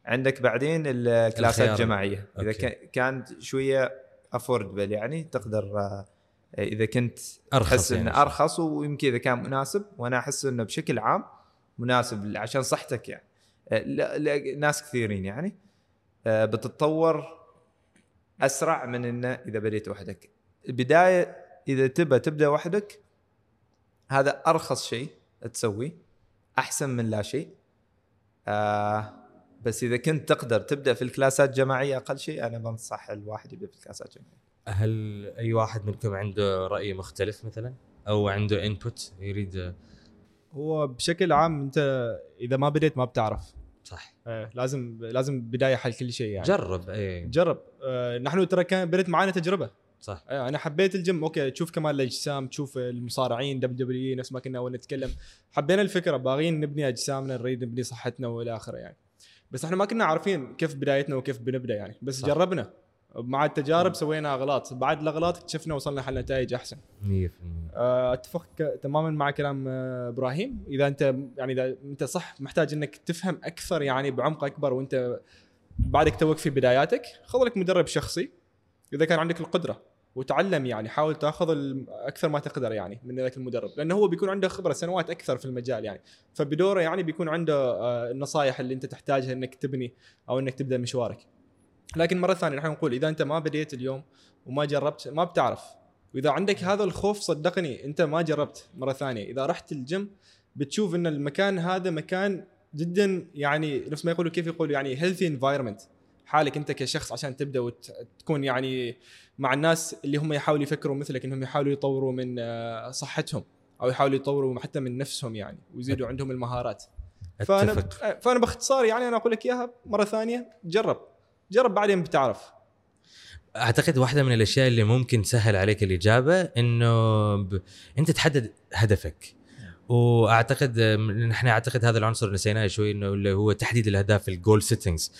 عندك بعدين الكلاسات. الجماعيه إذا. كان- شوية افوردبل يعني تقدر آه، إذا كنت أرخص تحس يعني إنه. أرخص ويمكن إذا كان مناسب وأنا أحس إنه بشكل عام مناسب عشان صحتك يعني. آه، ناس كثيرين يعني. آه، بتتطور أسرع من إنه إذا بديت وحدك. البداية إذا تبى تبدأ وحدك هذا أرخص شيء تسويه أحسن من لا شيء. آه بس إذا كنت تقدر تبدأ في الكلاسات الجماعية أقل شيء أنا بنصح الواحد يبدأ في الكلاسات الجماعية. هل أي واحد منكم عنده رأي مختلف مثلا؟ أو عنده انبوت يريد؟ هو بشكل عام أنت إذا ما بديت ما بتعرف. صح. آه، لازم لازم بداية حل كل شيء يعني. جرب إيه جرب. آه، نحن ترى كان بدت معانا تجربة. صح. آه، أنا حبيت الجيم. okay تشوف كمال الأجسام تشوف المصارعين WW نفس ما كنا اول نتكلم. حبينا الفكرة باغيين نبني أجسامنا نريد نبني صحتنا والى آخره يعني. بس إحنا ما كنا عارفين كيف بدايتنا وكيف بنبدأ يعني. بس صح. جربنا. مع التجارب سوينا اغلاط بعد الاغلاط اكتشفنا وصلنا حل نتائج أحسن. 100% آه، أتفق تماما مع كلام آه، إبراهيم. إذا أنت يعني إذا أنت صح محتاج إنك تفهم أكثر يعني بعمق أكبر وأنت بعدك توك في بداياتك خذ لك مدرب شخصي. إذا كان عندك القدرة. وتعلم يعني حاول تاخذ أكثر ما تقدر يعني من ذاك المدرب. لأنه هو بيكون عنده خبرة سنوات أكثر في المجال يعني. فبدوره يعني بيكون عنده آه، النصائح اللي أنت تحتاجها إنك تبني أو إنك تبدأ مشوارك. لكن مرة ثانية نحن نقول إذا أنت ما بديت اليوم وما جربت ما بتعرف. وإذا عندك هذا الخوف صدقني أنت ما جربت مرة ثانية. إذا رحت الجيم بتشوف إن المكان هذا مكان جدا يعني نفس ما يقولوا كيف يقولوا يعني healthy environment حالك انت كشخص عشان تبدأ وتكون يعني مع الناس اللي هم يحاولوا يفكروا مثلك إنهم يحاولوا يطوروا من آه، صحتهم أو يحاولوا يطوروا حتى من نفسهم يعني ويزيدوا عندهم المهارات. فأنا أتفق. فأنا باختصار يعني أنا أقول لك إياها مرة ثانية جرب. جرب بعدين بتعرف. أعتقد واحدة من الأشياء اللي ممكن تسهل عليك الإجابة إنه ب... أنت تحدد هدفك. وأعتقد نحن أعتقد هذا العنصر نسيناه شوي إنه اللي هو تحديد الأهداف ال goal settings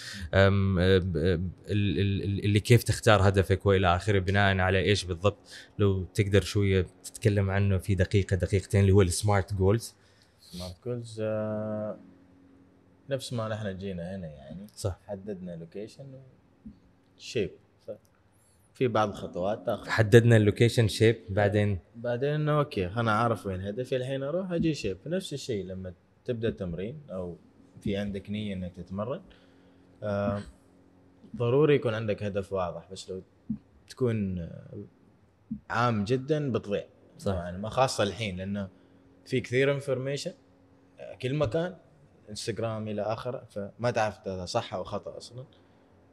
اللي كيف تختار هدفك وإلى آخره بناء على إيش بالضبط. لو تقدر شوية تتكلم عنه في دقيقة دقيقتين اللي هو ال smart goals smart goals آه، نفس ما نحن جينا هنا يعني. صح. حددنا location shape في بعض الخطوات تاخذ حددنا ال location شيب بعدين؟ بعدين okay أنا عارف وين هدفي الحين أروح أجي شيب نفس الشيء لما تبدأ تمرين أو في عندك نية إنك تتمرن آه ضروري يكون عندك هدف واضح بس لو تكون آه، عام جدا بتضيع. صح. يعني ما خاصة الحين لأنه في كثير information كل مكان انستغرام إلى آخره فما تعرف هذا صح أو خطأ أصلا.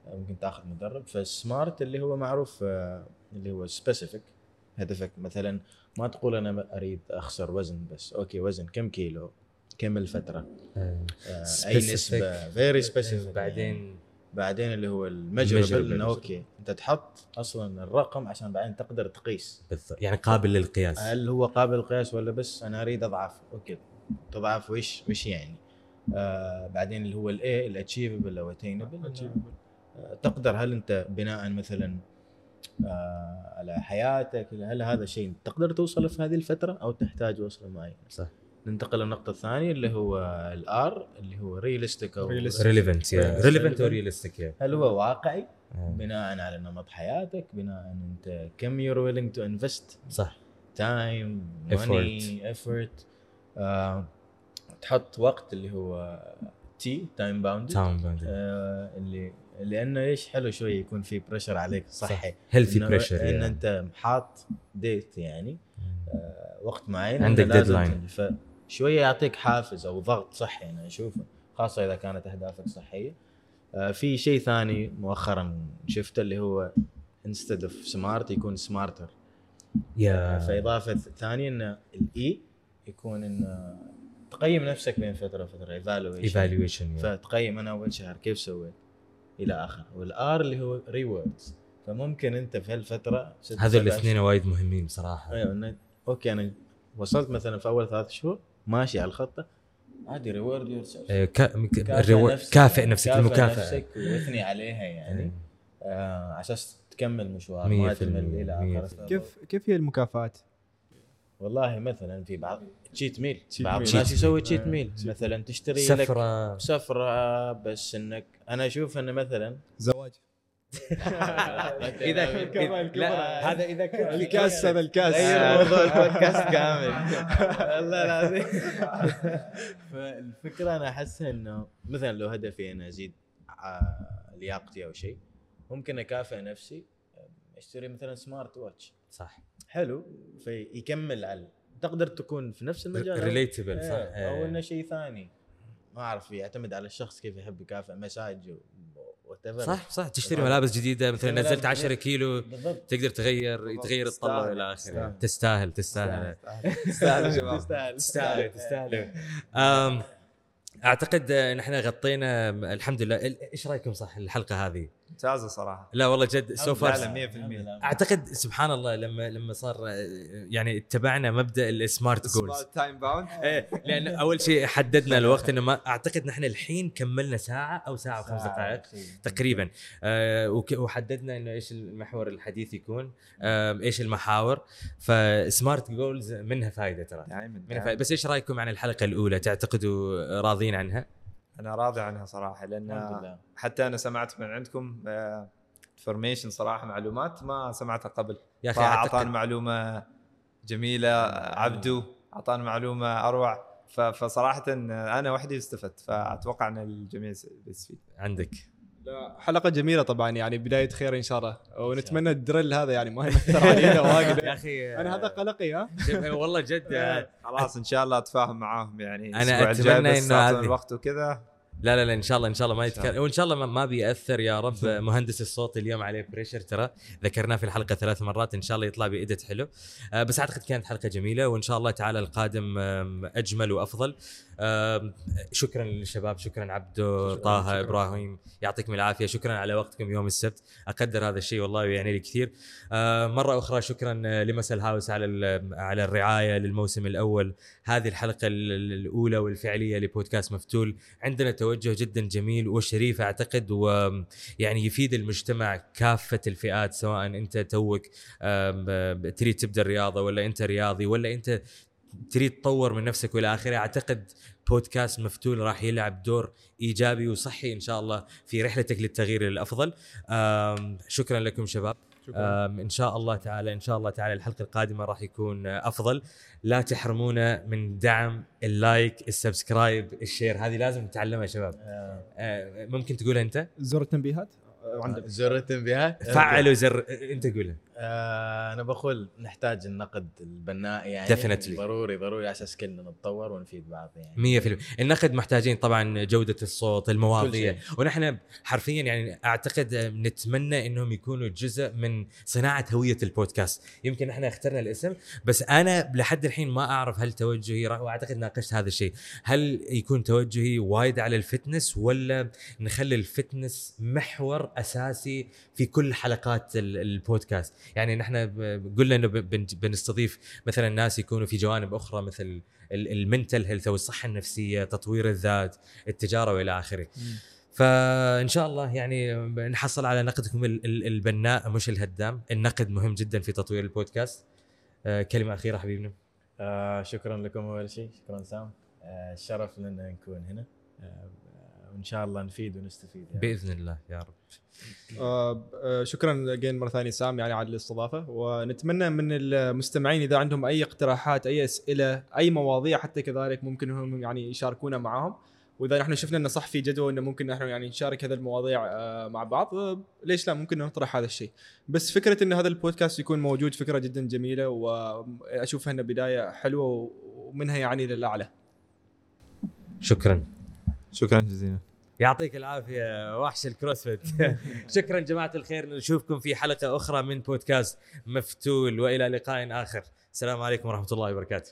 ممكن تاخذ مدرب. فال SMART اللي هو معروف آه، اللي هو specific هدفك مثلا ما تقول أنا أريد أخسر وزن بس okay وزن كم كيلو كم الفترة؟ آه، آه أي. نسبة very specific بعدين بعدين اللي هو ال measurable. إنه okay أنت تحط أصلا الرقم عشان بعدين تقدر تقيس. بالضبط. يعني قابل للقياس. هل هو قابل للقياس ولا بس؟ أنا أريد أضعف. okay. تضعف وش وش يعني؟ آه بعدين اللي هو ال A ال achievable أو attainable تقدر؟ هل انت بناء مثلا آه على حياتك هل هذا شيء تقدر توصل في هذه الفترة أو تحتاج وصله معينه صح. ننتقل للنقطة الثانية اللي هو ال R اللي هو realistic أو. relevant. relevant و realistic yeah هل هو واقعي؟ بناء على نمط حياتك بناء أنت كم you're willing to invest صح. time Effort. money effort آه، تحط وقت اللي هو T time-bound time-bound اللي لأنه إيش؟ حلو شوي يكون في pressure عليك صحي. healthy pressure إن أنت حاط date يعني آه، وقت معين عندك. تنجز. فشوية يعطيك حافز أو ضغط صحي أنا اشوفه خاصة إذا كانت أهدافك صحية. آه، في شيء ثاني مؤخرا شفته اللي هو instead of SMART يكون SMARTER yeah. فإضافة ثانية إنه ال E يكون انه تقيم نفسك بين فترة وفترة evaluation evaluation فتقيم أنا أول شهر كيف سويت؟ إلى اخره وال R اللي هو rewards فممكن أنت في هالفترة هذول الاثنين وايد مهمين بصراحة. أيوه okay أنا وصلت مثلا في أول ثلاث شهور ماشي على الخطة. عادي reward your آه، ال rew- كافئ نفسك. المكافأة. نفسك واثني عليها يعني. آه على أساس تكمل مشوار مية ما في المية، تمل إلى اخره كيف كيف هي المكافآت؟ والله مثلا في بعض cheat meal بعض. الناس يسوي. cheat آه، meal مثلا تشتري لك سفرة. سفرة بس إنك أنا أشوف انه مثلا زواج. إذا لا هذا إذا كنت الكاس هذا الكاس. غير موضوع البودكاست كامل. والله العظيم. فالفكرة أنا أحسها إنه مثلا لو هدفي أنا أزيد آه، لياقتي أو شيء ممكن أكافئ نفسي آه، أشتري مثلا smart watch صح. حلو فيكمل على تقدر تكون في نفس المجال. relatable صح. إيه، أو إيه. انه شيء ثاني. ما أعرف يعتمد على الشخص كيف يحب يكافئ مساج وات صح صح. تشتري ملابس جديدة مثلا نزلت ملابس 10 كيلو بالضبط. تقدر تغير يتغير تستاهل. إلى آخره. تستاهل. تستاهل تستاهل. تستاهل تستاهل تستاهل. أعتقد إن إحنا غطينا الحمد لله. إيش رأيكم صح الحلقة هذه؟ ممتازة صراحة. لا والله جد so لا، لا، far 100%. أعتقد سبحان الله لما لما صار يعني اتبعنا مبدأ ال SMART goals time-bound إيه لأن أول شيء حددنا الوقت إنه ما أعتقد نحن الحين كملنا ساعة أو ساعة وخمس دقائق تقريبا. آه وحددنا إنه إيش المحور الحديث يكون آه إيش المحاور. ف SMART goals منها فائده ترى. دائما منها فائده بس إيش رأيكم عن الحلقة الأولى؟ تعتقدوا راضين عنها؟ أنا راضي عنها صراحة لأن حتى أنا سمعت من عندكم انفورميشن صراحة معلومات ما سمعتها قبل. يا أخي اعطانا معلومة جميلة عبدو اعطانا معلومة أروع. فصراحة أنا وحدي استفدت فأتوقع إن الجميع بيستفيد. عندك. لا، حلقة جميلة طبعا يعني بداية خير إن شاء الله. ونتمنى الدرل هذا يعني ما يأثر علينا واجد. يا أخي أنا هذا قلقي ها؟ شوف، والله جد آه، خلاص إن شاء الله أتفاهم معاهم يعني. إنه أعطون هذه- الوقت وكذا. لا لا لا إن شاء الله إن شاء الله ما يتكلم. وإن شاء الله ما- ما بيأثر يا رب مهندس الصوت اليوم عليه بريشر ترى. ذكرناه في الحلقة ثلاث مرات إن شاء الله يطلع بايدت حلو. آه، بس أعتقد كانت حلقة جميلة وإن شاء الله تعالى القادم أجمل وأفضل. شكرا للشباب شكرا عبدو طه شكراً. إبراهيم يعطيكم العافية شكرا على وقتكم يوم السبت. أقدر هذا الشيء والله ويعني لي كثير. مرة أخرى شكرا لمسل هاوس على على الرعاية للموسم الأول. هذه الحلقة ال- ال- الأولى والفعلية لبودكاست مفتول. عندنا توجه جدا جميل وشريف أعتقد ويعني يفيد المجتمع كافة الفئات سواء أنت توك تريد تبدأ الرياضة ولا أنت رياضي ولا أنت تريد تطور من نفسك والى آخره. أعتقد بودكاست مفتول راح يلعب دور إيجابي وصحي إن شاء الله في رحلتك للتغيير للافضل شكرا لكم شباب. آم، إن شاء الله تعالى إن شاء الله تعالى الحلقة القادمة راح يكون آه، أفضل. لا تحرمونا من دعم ال like ال subscribe ال share. هذه لازم نتعلمها شباب. آه، ممكن تقولها أنت؟ زر التنبيهات؟ عندك زر التنبيهات. فعلوا زر انت قولها. آه أنا بقول نحتاج النقد البناء يعني. Definitely. ضروري ضروري على أساس كلنا نتطور ونفيد بعض يعني. 100% النقد محتاجين طبعا جودة الصوت المواضيع. ونحن حرفيا يعني أعتقد نتمنى إنهم يكونوا جزء من صناعة هوية البودكاست. يمكن إحنا اخترنا الاسم بس أنا لحد الحين ما أعرف هل توجهي وأعتقد ناقشت هذا الشيء. هل يكون توجهي وايد على ال fitness ولا نخلي ال fitness محور أساسي في كل حلقات ال- البودكاست؟ يعني نحن قلنا إنه بنستضيف مثلا ناس يكونوا في جوانب أخرى مثل ال mental health أو الصحة النفسية تطوير الذات التجارة وإلى آخره. فإن شاء الله يعني نحصل على نقدكم ال- ال- البناء مش الهدام. النقد مهم جدا في تطوير البودكاست. آه، كلمة أخيرة حبيبنا. آه شكرا لكم أول شيء. شكرا سام. آه شرف لنا نكون هنا. آه وإن شاء الله نفيد ونستفيد يعني. بإذن الله يا رب. شكرا جين مرة ثانية سام يعني على الاستضافه ونتمنى من المستمعين إذا عندهم أي اقتراحات أي أسئلة أي مواضيع حتى كذلك ممكن هم يعني يشاركونا معاهم. وإذا نحن شفنا إنه صح في جدوى إنه ممكن نحن يعني نشارك هذه المواضيع آه، مع بعض آه، ليش لا؟ ممكن نطرح هذا الشيء. بس فكرة إن هذا البودكاست يكون موجود فكرة جدا جميلة وأشوفها إنها بداية حلوة ومنها يعني للأعلى. شكرا. شكرا جزيلا. يعطيك العافية وحش الكروسفيت. شكرا جماعة الخير نشوفكم في حلقة أخرى من بودكاست مفتول وإلى لقاء آخر. السلام عليكم ورحمة الله وبركاته.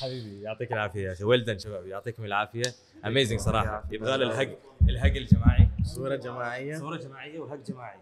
حبيبي يعطيك العافية يا أخي. ولدن شباب يعطيكم العافية. اميزنج صراحة. يبغى له الهق الهق الجماعي. صورة جماعية. صورة جماعية وهق جماعي.